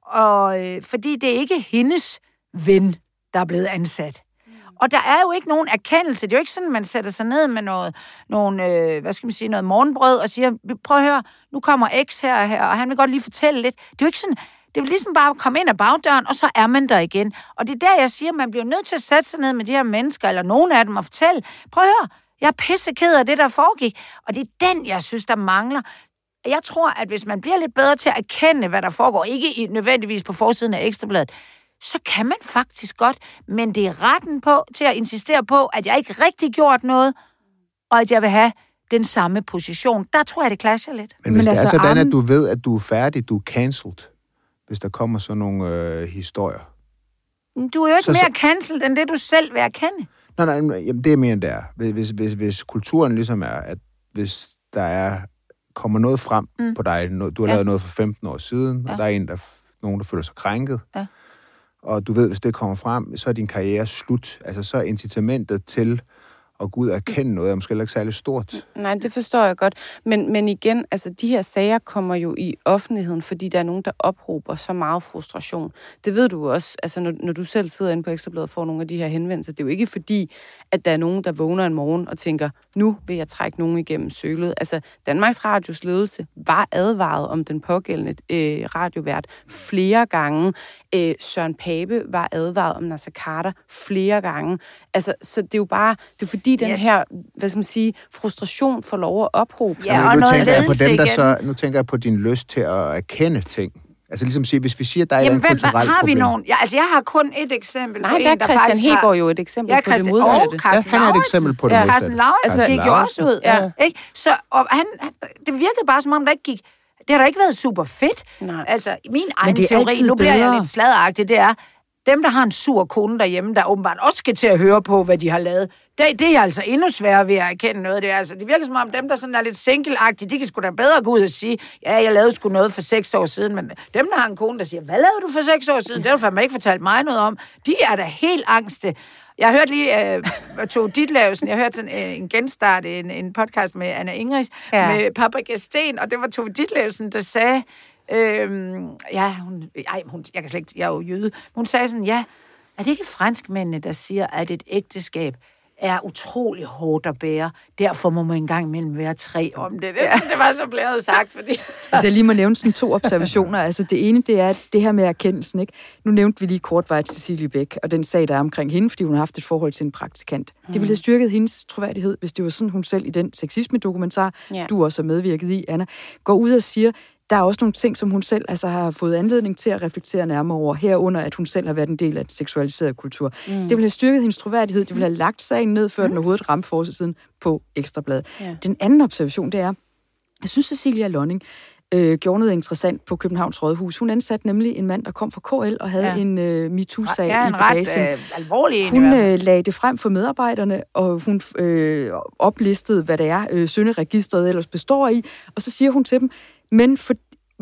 Og øh, fordi det er ikke hendes ven, der er blevet ansat. Mm. Og der er jo ikke nogen erkendelse. Det er jo ikke sådan, at man sætter sig ned med noget, nogen, øh, hvad skal man sige, noget morgenbrød og siger, prøv at høre, nu kommer X her og her, og han vil godt lige fortælle lidt. Det er jo ikke sådan, det vil ligesom bare komme ind ad bagdøren, og så er man der igen. Og det er der, jeg siger, man bliver nødt til at sætte sig ned med de her mennesker, eller nogen af dem, og fortælle, prøv at høre, jeg er pisseked af det, der foregik. Og det er den, jeg synes, der mangler. Jeg tror, at hvis man bliver lidt bedre til at erkende, hvad der foregår, ikke nødvendigvis på forsiden af Ekstrabladet, så kan man faktisk godt, men det er retten på til at insistere på, at jeg ikke rigtig gjort noget, og at jeg vil have den samme position. Der tror jeg, det clasher lidt.
Men hvis men det altså, er sådan, at du ved, at du er færdig, du er cancelled, hvis der kommer sådan nogle øh, historier.
Du er jo ikke så, mere cancelled, end det du selv vil erkende.
Nej, nej, jamen, det er mere end det er. Hvis, hvis, hvis kulturen ligesom er, at hvis der er kommer noget frem mm. på dig, du har ja. lavet noget for 15 år siden, ja. og der er en, der, nogen, der føler sig krænket, ja. og du ved, hvis det kommer frem, så er din karriere slut. Altså, så er incitamentet til at gå ud og erkende noget, er måske ikke særlig stort.
Nej, det forstår jeg godt. Men, men igen, altså de her sager kommer jo i offentligheden, fordi der er nogen, der ophober så meget frustration. Det ved du også, altså når, når du selv sidder inde på Ekstrabladet og får nogle af de her henvendelser. Det er jo ikke fordi, at der er nogen, der vågner en morgen og tænker, nu vil jeg trække nogen igennem sølet. Altså Danmarks Radios ledelse var advaret om den pågældende øh, radiovært flere gange. Øh, Søren Pape var advaret om Nasser Carter flere gange. Altså, så det er jo bare, det er fordi, fordi den ja. her, hvad skal man sige, frustration får lov at ophobe
sig. Ja, og noget tænker
på dem, der så, Nu tænker jeg på din lyst til at erkende ting. Altså ligesom sige, hvis vi siger, at der er
Jamen,
et kulturelt
har
vi
nogen? Ja, altså jeg har kun et eksempel
Nej, på der en, der Christian Hegård jo et eksempel ja, på det modsatte.
Ja, han er et eksempel på det
ja.
modsatte.
Carsten Lauritsen gik jo også ud. Ja. Ikke? Så og han, det virkede bare som om, der ikke gik... Det har da ikke været super fedt.
Nej.
Altså, min egen teori, nu bliver
bedre.
jeg lidt sladderagtig, det er, dem, der har en sur kone derhjemme, der åbenbart også skal til at høre på, hvad de har lavet, det, det er altså endnu sværere ved at erkende noget. Det, er, altså, det virker som om, dem, der sådan er lidt single de kan sgu da bedre gå ud og sige, ja, jeg lavede sgu noget for seks år siden, men dem, der har en kone, der siger, hvad lavede du for seks år siden? Det har du fandme ikke fortalt mig noget om. De er da helt angste. Jeg hørte lige uh, Tove Ditlevsen, jeg hørte sådan uh, en genstart, en, en podcast med Anna Ingris, ja. med Paprika Sten, og det var Tove Ditlevsen, der sagde, Øhm, ja, hun, ej, hun, jeg kan slet ikke, jeg er jo jøde. Hun sagde sådan, ja, er det ikke franskmændene, der siger, at et ægteskab er utrolig hårdt at bære. Derfor må man engang imellem være tre om det. Det, ja. det var så blevet sagt, fordi...
altså, jeg lige må nævne sådan to observationer. Altså, det ene, det er det her med erkendelsen. Ikke? Nu nævnte vi lige kortvejt Cecilie Bæk, og den sag, der er omkring hende, fordi hun har haft et forhold til en praktikant. Mm. Det ville have styrket hendes troværdighed, hvis det var sådan, hun selv i den sexisme-dokumentar, ja. du også har medvirket i, Anna, går ud og siger, der er også nogle ting, som hun selv altså, har fået anledning til at reflektere nærmere over, herunder at hun selv har været en del af et seksualiseret kultur. Mm. Det ville have styrket hendes troværdighed, det ville have lagt sagen ned, før mm. den overhovedet ramte forsiden på Ekstrabladet. Ja. Den anden observation, det er, jeg synes, Cecilia Lonning øh, gjorde noget interessant på Københavns Rådhus. Hun ansatte nemlig en mand, der kom fra KL og havde ja. en øh, MeToo-sag
ja,
i bagagen.
Ret, øh, alvorlig
hun øh, lagde det frem for medarbejderne, og hun øh, oplistede, hvad det er, øh, sønderegistret ellers består i, og så siger hun til dem, men for,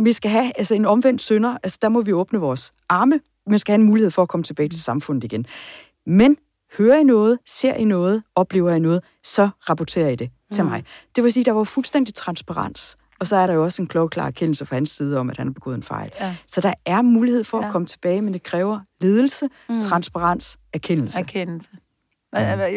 vi skal have altså en omvendt sønder, altså der må vi åbne vores arme, vi skal have en mulighed for at komme tilbage til samfundet igen. Men hører I noget, ser I noget, oplever I noget, så rapporterer I det til mm. mig. Det vil sige, der var fuldstændig transparens. Og så er der jo også en klogklar erkendelse fra hans side om, at han har begået en fejl. Ja. Så der er mulighed for ja. at komme tilbage, men det kræver ledelse, mm. transparens, erkendelse.
Erkendelse.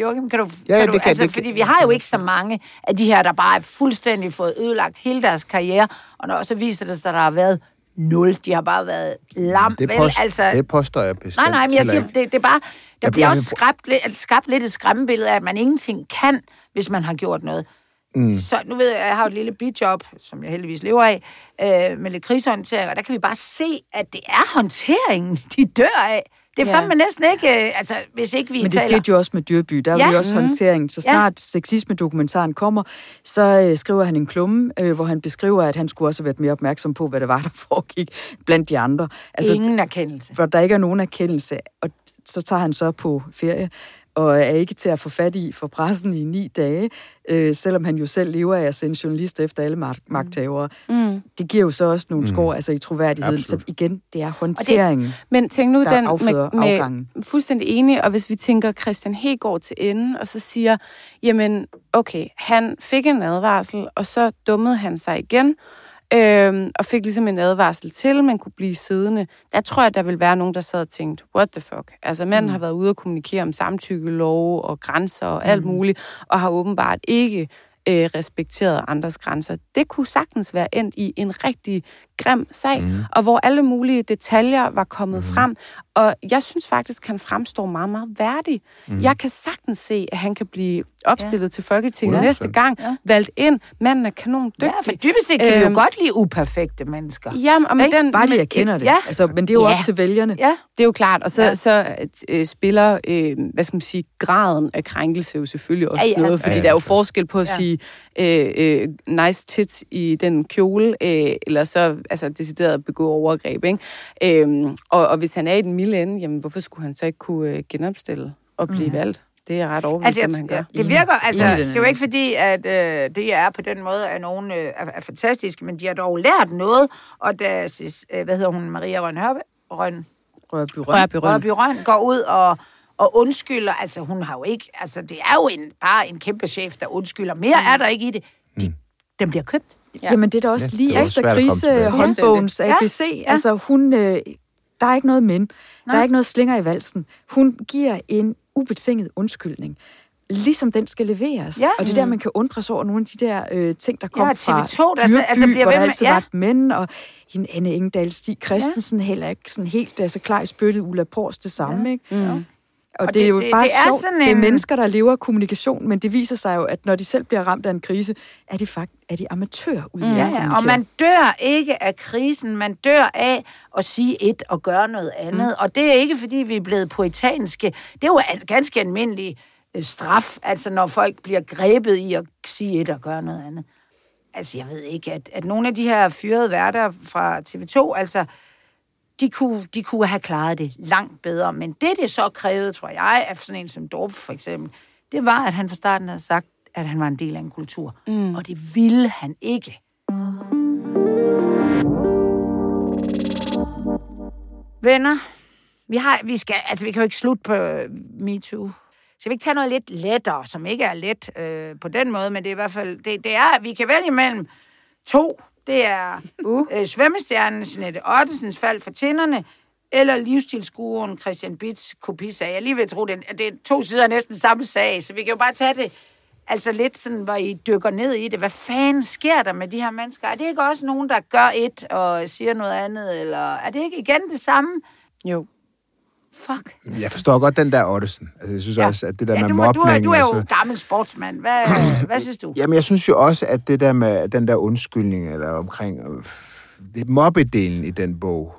Joachim, kan du... Ja, kan du det kan, altså, det fordi vi har jo ikke så mange af de her, der bare er fuldstændig fået ødelagt hele deres karriere, og når så viser det sig, at der har været nul. De har bare været lam.
Det, post, vel, altså, det påstår jeg bestemt.
Nej, nej, men jeg siger, det, det er bare... Der jeg bliver også skabt, lidt, skabt lidt et skræmmebillede af, at man ingenting kan, hvis man har gjort noget. Mm. Så nu ved jeg, jeg har et lille bidjob, som jeg heldigvis lever af, øh, med lidt krisehåndtering, og der kan vi bare se, at det er håndteringen, de dør af. Det er ja. fandme næsten ikke, øh, altså hvis ikke vi
Men det
taler...
skete jo også med Dyrby, der ja. var jo også mm. håndtering. Så snart ja. sexisme-dokumentaren kommer, så øh, skriver han en klumme, øh, hvor han beskriver, at han skulle også have været mere opmærksom på, hvad det var, der foregik blandt de andre.
Altså, Ingen erkendelse.
For der ikke er nogen erkendelse, og så tager han så på ferie og er ikke til at få fat i for pressen i ni dage, øh, selvom han jo selv lever af at sende journalister efter alle mag- mm. magthavere. Mm. Det giver jo så også nogle mm. skår altså i troværdigheden. Så igen, det er håndteringen, det,
Men tænk nu,
der
den med, med afgangen. fuldstændig enig, og hvis vi tænker Christian Hegård til ende, og så siger, jamen, okay, han fik en advarsel, og så dummede han sig igen, Øhm, og fik ligesom en advarsel til, at man kunne blive siddende. Der tror jeg, der vil være nogen, der sad og tænkte, what the fuck? Altså, manden mm. har været ude og kommunikere om samtykkelov og grænser og alt mm. muligt, og har åbenbart ikke øh, respekteret andres grænser. Det kunne sagtens være endt i en rigtig grim sag, mm. og hvor alle mulige detaljer var kommet mm. frem. Og jeg synes faktisk, at han fremstår meget, meget værdig. Mm. Jeg kan sagtens se, at han kan blive opstillet ja. til Folketinget ja. næste gang, ja. valgt ind. Manden er kanon dygtig.
Ja, for dybest set kan øhm, vi jo øhm, godt lide uperfekte mennesker.
Jamen, og med den, Bare lige erkender det. Ja. Altså, men det er jo ja. op til vælgerne.
Ja. Det er jo klart. Og så, ja. så øh, spiller, øh, hvad skal man sige, graden af krænkelse jo selvfølgelig også ja, ja. noget, fordi ja, ja. der er jo forskel på at ja. sige øh, øh, nice tits i den kjole, øh, eller så altså, decideret begå overgreb. Ikke? Øh, og, og hvis han er i den milde ende, jamen, hvorfor skulle han så ikke kunne øh, genopstille og blive mm. valgt? Det er jeg ret overbevist altså,
han
gør.
Det virker, altså, det er jo ikke fordi, at øh, det er på den måde, at nogen øh, er, er fantastiske, men de har dog lært noget, og deres, øh, hvad hedder hun, Maria Rønhørbe? Røn,
Rørby Røn.
Rørby Røn.
Rørby Røn går ud og, og undskylder. Altså, hun har jo ikke... Altså, det er jo en, bare en kæmpe chef, der undskylder. Mere er der ikke i det. De, Den bliver købt.
Ja. Jamen, det er da også
Ja,
lige
det er
efter krisehåndbogens
Ja.
ABC.
Ja.
Altså, hun... Øh, der er ikke noget men. Der
Nej.
er ikke noget slinger i valsen. Hun giver en ubetinget undskyldning. Ligesom den skal leveres.
Ja.
Og det er der, man kan undre sig over nogle af de der øh, ting, der kom
Ja,
fra
TV2, der
Dyrby,
altså bliver
hvor
ved
der
med-
altid
ja.
var men, og hende Anne Engdahl, Stig Christensen, ja. heller ikke sådan helt altså, klar i spyttet, Ulla Pors det samme, ja. ikke?
Mm.
Og,
Og
det,
det-
er jo
det-
bare
det er
sjovt.
sådan
Det er
en-
mennesker, der lever af kommunikation, men det viser sig jo, at når de selv bliver ramt af en krise, er de faktisk er de amatører ude i
Ja, ja, og man dør ikke af krisen, man dør af at sige et og gøre noget andet. Mm. Og det er ikke, fordi vi er blevet poetanske. Det er jo en ganske almindelig øh, straf, altså når folk bliver grebet i at sige et og gøre noget andet. Altså, jeg ved ikke, at, at nogle af de her fyrede værter fra TV2, altså, de kunne, de kunne have klaret det langt bedre. Men det, det så krævede, tror jeg, af sådan en som Dorp for eksempel, det var, at han fra starten havde sagt, at han var en del af en kultur. Mm. Og det ville han ikke. Venner, vi, har, vi, skal, altså, vi kan jo ikke slutte på øh, MeToo. Så vi ikke tage noget lidt lettere, som ikke er let øh, på den måde, men det er i hvert fald, det, det er, at vi kan vælge imellem to. Det er uh. øh, svømmestjernen Jeanette Ottesens fald for tinderne, eller livsstilsguruen Christian Bits kopisag. Jeg lige at tro, det er, det er to sider af næsten samme sag, så vi kan jo bare tage det altså lidt sådan, hvor I dykker ned i det. Hvad fanden sker der med de her mennesker? Er det ikke også nogen, der gør et og siger noget andet, eller er det ikke igen det samme?
Jo.
Fuck.
Jeg forstår godt den der Ottesen. Altså, jeg synes
Ja.
også, at det der
Ja,
med
du,
mobning...
du, er, du er jo
altså,
gammel sportsmand. Hvad, hvad synes du?
Jamen, jeg synes jo også, at det der med den der undskyldning, eller omkring... øh, Det mobbedelen i den bog,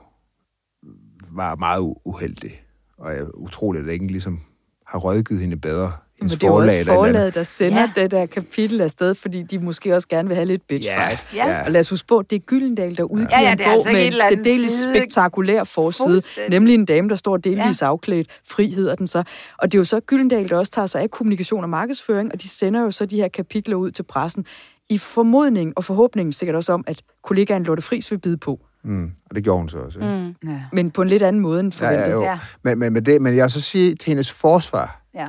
var meget uheldig. Og jeg er utroligt, at ingen ligesom har rådgivet hende bedre.
Men det er jo også forlaget, der sender
Ja.
ja. det der kapitel afsted, fordi de måske også gerne vil have lidt bitch
Ja,
fight.
Ja.
ja.
Og lad os huske på, det er Gyldendal, der udgiver
Ja, ja,
en
det er
bog
altså
med
et
en særdeles
side-
spektakulær forside, nemlig en dame, der står delvis ja. afklædt. Fri hedder den så. Og det er jo så Gyldendal, der også tager sig af kommunikation og markedsføring, og de sender jo så de her kapitler ud til pressen i formodning og forhåbning sikkert også om, at kollegaen Lotte Friis vil bide på.
Mm, og det gjorde hun så også. ikke?
Mm.
Ja.
Men på en lidt anden måde end
Ja,
forventet.
ja, jo.
Ja.
Men, men, men, det, men jeg vil så sige til hendes forsvar,
ja.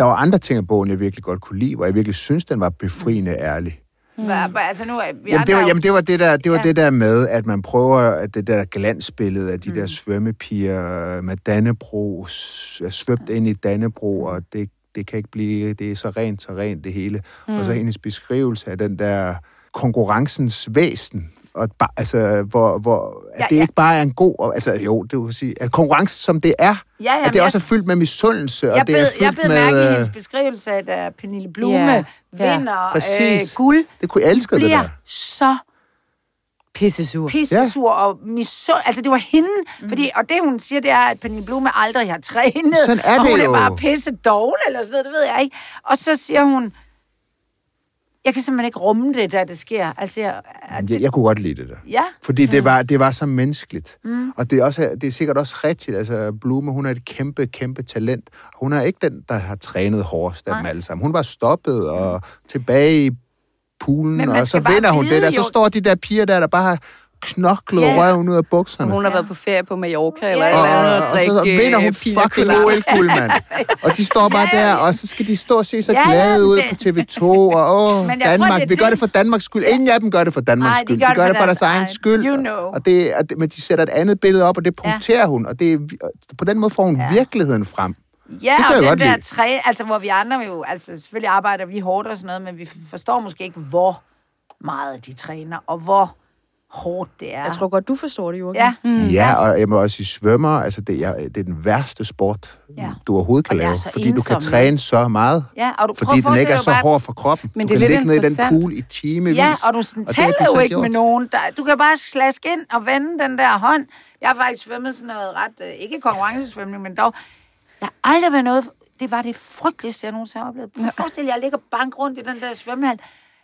Der var andre ting af bogen, jeg virkelig godt kunne lide, hvor jeg virkelig synes, den var befriende ærlig.
Hvad, altså nu
Jamen det, var, jamen, det var det der, det var
Ja.
ja. det der med, at man prøver at det der glansbillede af de
Mm.
der svømmepiger med Dannebro, er svøbt ind i Dannebro, og det, det kan ikke blive, det er så rent, så rent det hele. Mm. Og så hendes beskrivelse af den der konkurrencens væsen, og ba, altså, hvor, hvor at
Ja,
det
ja.
ikke bare er en god, og- altså jo, det vil sige, at konkurrence som det er,
Ja, ja,
at det også er
jeg-
fyldt med misundelse, og
jeg
det er fyldt
jeg bed
med...
mærke i
øh,
hendes beskrivelse af, da Pernille Blume
Ja, ja,
vinder øh,
præcis.
guld.
Det kunne jeg elske det der.
så
Pissesur.
pissesur og misund... Altså, det var hende, mm. fordi... Og det, hun siger, det er, at Pernille Blume aldrig har trænet.
Sådan er
og
det
hun
jo.
er bare pisse dårlig, eller sådan noget, det ved jeg ikke. Og så siger hun... Jeg kan simpelthen ikke rumme det, da det sker. Altså, jeg,
Jeg, jeg kunne godt lide det der.
ja,
Fordi det var, det var så menneskeligt. Mm. Og det er, også, det er sikkert også rigtigt. Altså, Blume, hun er et kæmpe, kæmpe talent. Hun er ikke den, der har trænet hårdest af dem alle sammen. Hun var stoppet og tilbage i poolen, og så vinder hun
vide
det der.
jo-
Så står de der piger der, der bare har knoklet yeah. røven ud af bukserne.
Hun har været på ferie på Mallorca eller
og,
eller andet
og,
og
og, så
drikke
vinder hun
øh,
fucking. OL-guld, mand. Og de står bare der, og så skal de stå og se så
ja,
glade ud på TV2, og åh,
tror,
Danmark,
det er
vi gør
det-
for Danmarks skyld. Ingen af dem gør det for Danmarks
Nej, de
skyld. De
det
gør det for
deres
egen skyld.
You know.
Og det, og det, men de sætter et andet billede op, og det punkterer hun, og det, på den måde får hun virkeligheden frem.
Ja,
Det
og den der
lide.
træ, altså hvor vi andre jo, altså selvfølgelig arbejder vi hårdt og sådan noget, men vi forstår måske ikke, hvor meget de træner, og hvor hårdt det er.
Jeg tror godt, du forstår det, Jørgen.
Ja,
Mm. Ja, og jeg må også sige, svømmer, altså det er, det er den værste sport,
Ja.
ja. du overhovedet kan
Og er
lave, fordi du kan
ensom,
træne så meget.
ja og du
Fordi den ikke er så
bare-
hård for kroppen.
Men
du
det er
kan
lidt
ligge ned i den
interessant.
pool i timevis.
Ja, og du
og
sådan,
det
taler
har de
jo ikke med
gjort.
nogen. Der, du kan bare slaske ind og vende den der hånd. Jeg har faktisk svømmet sådan noget ret, øh, ikke konkurrencesvømning, men dog. Jeg har aldrig været noget, det var det frygteligste, jeg nogensinde har oplevet. Prøv at forestille jer, jeg ligger bank rundt i den der svømmehal.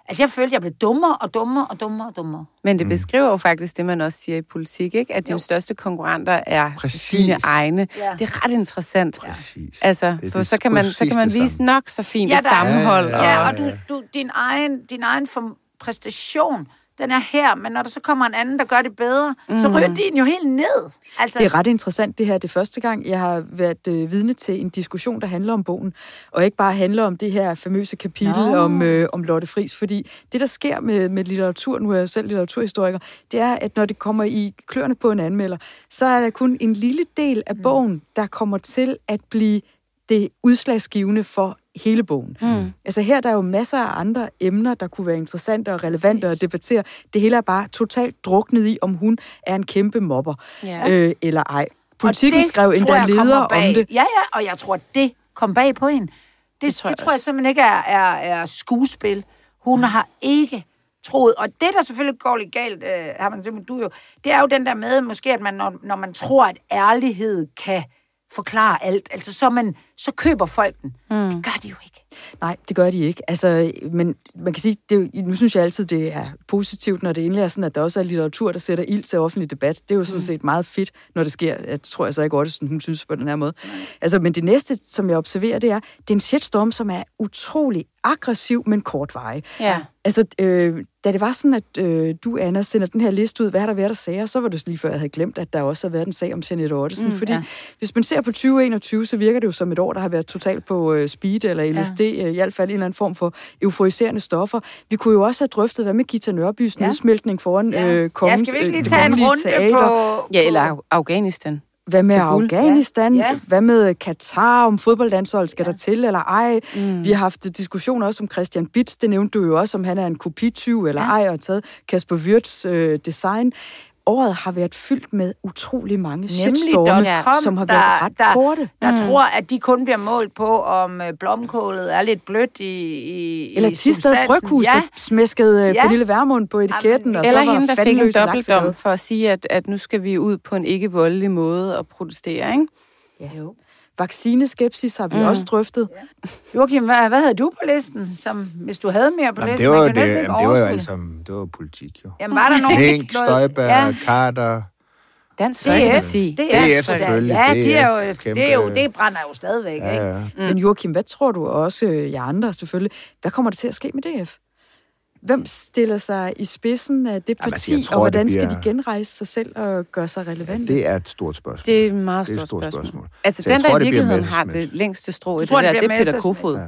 Altså, jeg følte, jeg blev dummere og dummere og dummere og dummere.
Men det beskriver jo faktisk det, man også siger i politik, ikke? at dine
Jo.
største konkurrenter er
Præcis.
dine egne.
Ja.
Det er ret interessant.
Præcis.
Altså,
Det
for
det
så kan man, så kan man vise nok så fint
Ja,
et
der er-
sammenhold.
Ja,
og-
Ja, og du, du, din egen, din egen form, præstation, den er her, men når der så kommer en anden, der gør det bedre, mm. så ryger din jo helt ned.
Altså... Det er ret interessant det her. Det første gang, jeg har været øh, vidne til en diskussion, der handler om bogen, og ikke bare handler om det her famøse kapitel no. om, øh, om Lotte Friis, fordi det, der sker med, med litteratur, nu er jeg selv litteraturhistoriker, det er, at når det kommer i kløerne på en anmelder, så er der kun en lille del af mm. bogen, der kommer til at blive det udslagsgivende for hele bogen. Mm. Altså her der er jo masser af andre emner, der kunne være interessante og relevante at debattere. Det hele er bare totalt druknet i, om hun er en kæmpe mobber ja. øh, eller ej. Politikken skrev endda leder om det.
Ja, ja, og jeg tror, det kom bag på en. Det, det, tror, det jeg tror jeg simpelthen ikke er, er, er skuespil. Hun mm. har ikke troet. Og det, der selvfølgelig går lidt galt, Herman, det du jo, det er jo den der med, måske, at man, når, når man tror, at ærlighed kan forklare alt, altså så, man, så køber folk den. Mm. Det gør de jo ikke.
Nej, det gør de ikke. Altså, men man kan sige, det, nu synes jeg altid, det er positivt, når det endelig er sådan, at der også er litteratur, der sætter ild til offentlig debat. Det er jo sådan mm. set meget fedt, når det sker. Jeg tror jeg så ikke at hun synes på den her måde. Altså, men det næste, som jeg observerer, det er, det er en shitstorm, som er utrolig aggressiv, men kortvarig. Ja. Altså, øh, da det var sådan, at øh, du, Anna, sender den her liste ud, hvad har der været der sager, så var det lige før, jeg havde glemt, at der også har været en sag om Jeanette Ottesen. Mm, fordi ja. hvis man ser på 2021, så virker det jo som et år, der har været totalt på øh, speed eller LSD, ja. Øh, i hvert fald en eller anden form for euforiserende stoffer. Vi kunne jo også have drøftet, hvad med Gita Nørbys ja. nedsmeltning foran ja. øh, kongens
ja, skal vi ikke lige øh, tage en runde teater? på...
Ja, eller Afghanistan.
Hvad med Afghanistan? Ja. Ja. Hvad med Katar? Om fodboldlandshold skal ja. der til, eller ej? Mm. Vi har haft diskussioner også om Christian Bitz. Det nævnte du jo også, om han er en kopityv eller ja. ej, og taget Kasper Wirtz øh, design året har været fyldt med utrolig mange shitstorme, som har der, været ret
der,
korte.
Der mm. tror, at de kun bliver målt på, om øh, blomkålet er lidt blødt i, i
Eller Tisted Bryghus, ja. der smæskede øh, ja. Pernille Værmund på etiketten. Ja, og
eller
så
hende, der fik en dobbeltdom for at sige, at, at nu skal vi ud på en ikke-voldelig måde og protestere, ikke?
Ja. Jo. Vaccineskepsis har vi mm. også drøftet.
Ja. Joachim, hvad, hvad havde du på listen, som, hvis du havde mere på jamen, listen?
Det var, det, jamen, det var jo altså, det var politik, jo.
Jamen, var der nogen...
Mink, Støjberg, ja. Carter...
Dansk Folkeparti.
DF, DF, selvfølgelig.
Ja, det er jo, kæmpe... det, er jo, det brænder jo stadigvæk, ja, ja. ikke?
Mm. Men Joachim, hvad tror du også, øh, jer andre selvfølgelig, hvad kommer der til at ske med DF? Hvem stiller sig i spidsen af det parti, Jamen, altså, tror, og hvordan bliver... skal de genrejse sig selv og gøre sig relevante?
Ja, det er et stort spørgsmål.
Det er et meget stort, det er et stort spørgsmål. spørgsmål. Altså, så den, der tror, i virkeligheden har det længste strå i det, det der, det er Peter Kofod. Ja.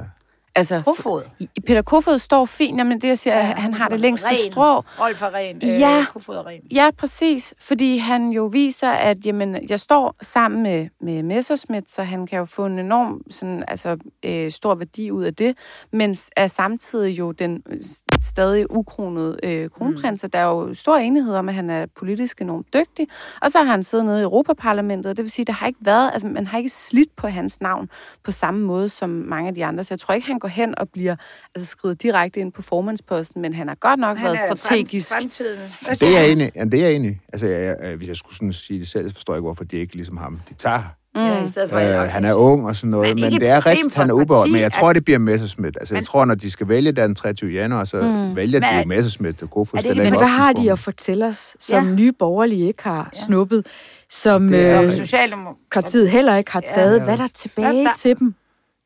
Altså, Kofod?
Peter Kofod står fint, jamen det jeg siger, ja, han, har det længste ren. strå.
Rolf er ren.
Ja, øh, Kofod er ren. Ja, præcis. Fordi han jo viser, at jamen, jeg står sammen med, med Messerschmidt, så han kan jo få en enorm sådan, altså, øh, stor værdi ud af det, men er samtidig jo den øh, stadig ukronede øh, kronprins, mm. der er jo stor enighed om, at han er politisk enormt dygtig, og så har han siddet nede i Europaparlamentet, det vil sige, der har ikke været, altså man har ikke slidt på hans navn på samme måde som mange af de andre, så jeg tror ikke, han går hen og bliver altså, skrevet direkte ind på formandsposten, men han har godt nok han været strategisk.
Fremtiden.
Det er jeg enig. det er jeg enig. Altså, jeg, jeg, hvis jeg skulle sådan sige det selv, så forstår jeg ikke, hvorfor de ikke ligesom ham. De tager Mm. Ja, i stedet for øh, han er ung og sådan noget, men, men det er rigtigt, han er ubeholdt. Men jeg tror, det bliver Messerschmidt. Altså, men, jeg tror, når de skal vælge den 23. januar, så mm. vælger de jo Messerschmidt og Kofod
Men hvad har de at fortælle os, som ja. nye borgerlige ikke har ja. snuppet, som øh, Socialdemokratiet heller ikke har taget? Ja. Hvad er der tilbage hvad der? til dem?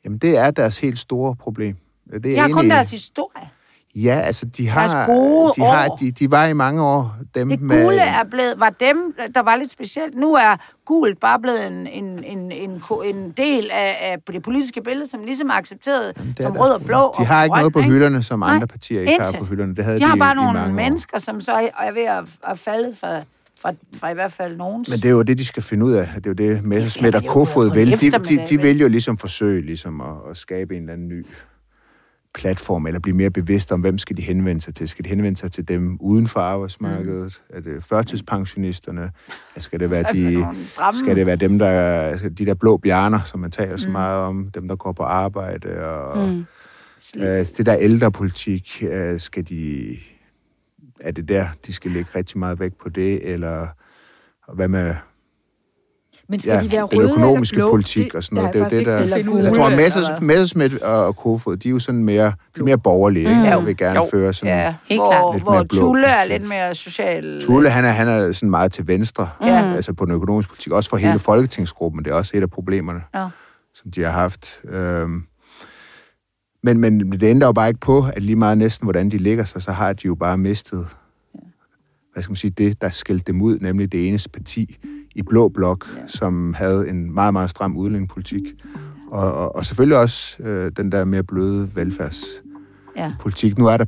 Jamen, det er deres helt store problem. Det er
har kun deres historie.
Ja, altså de har, gode de, har de, de var i mange år dem
det med... gule er blevet, var dem, der var lidt specielt. Nu er gult bare blevet en, en, en, en, en del af, af det politiske billede, som ligesom er accepteret Jamen, som rød og blå
De har ikke grøn, noget på hylderne, som Nej, andre partier ikke intet. har på hylderne. Det havde
de,
de
har bare nogle mennesker, år. som så er ved at, at falde for fra, fra i hvert fald nogens.
Men det er jo det, de skal finde ud af. Det er jo det, Messerschmidt og Kofod vil. De, de, de vil jo ligesom forsøge ligesom at, at skabe en eller anden ny platform, eller blive mere bevidst om, hvem skal de henvende sig til? Skal de henvende sig til dem uden for arbejdsmarkedet? Mm. Er det førtidspensionisterne? Skal det være, de, skal det være dem, der, altså de der blå bjerner, som man taler så mm. meget om, dem, der går på arbejde, og mm. øh, det der ældrepolitik, øh, skal de, er det der, de skal lægge rigtig meget vægt på det, eller hvad med
men skal ja, de være røde
den økonomiske eller blå? politik og sådan noget. Det, det er jo det, der... Altså, jeg tror, at Messers, Messersmith og Kofod, de er jo sådan mere, de er mere borgerlige, ikke? Mm. Og vil gerne jo. føre sådan ja,
helt klart. lidt hvor, mere blå Tulle er lidt mere social...
Tulle, han er, han er sådan meget til venstre, ja. altså på den økonomiske politik, også for hele ja. folketingsgruppen. Det er også et af problemerne, ja. som de har haft. Øhm, men, men det ændrer jo bare ikke på, at lige meget næsten, hvordan de ligger sig, så har de jo bare mistet hvad skal man sige, det, der skældte dem ud, nemlig det eneste parti i blå blok, ja. som havde en meget, meget stram udlændingepolitik. Og, og, og selvfølgelig også øh, den der mere bløde velfærds ja. politik. Nu er der,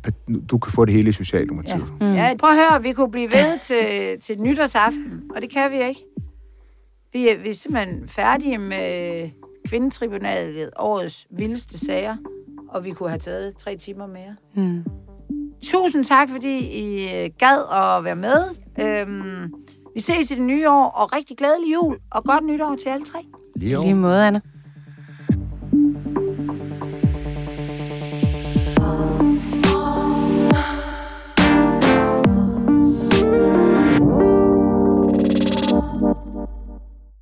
du kan få det hele i Socialdemokratiet.
Ja. Mm. ja, prøv at høre, vi kunne blive ved til, til nytårsaften, og det kan vi ikke. Vi er, vi er simpelthen færdige med kvindetribunalet, årets vildeste sager, og vi kunne have taget tre timer mere. Mm. Tusind tak, fordi I øh, gad at være med. Øhm, vi ses i det nye år, og rigtig glædelig jul, og godt nytår til alle tre.
Lige,
Lige måde, Anna.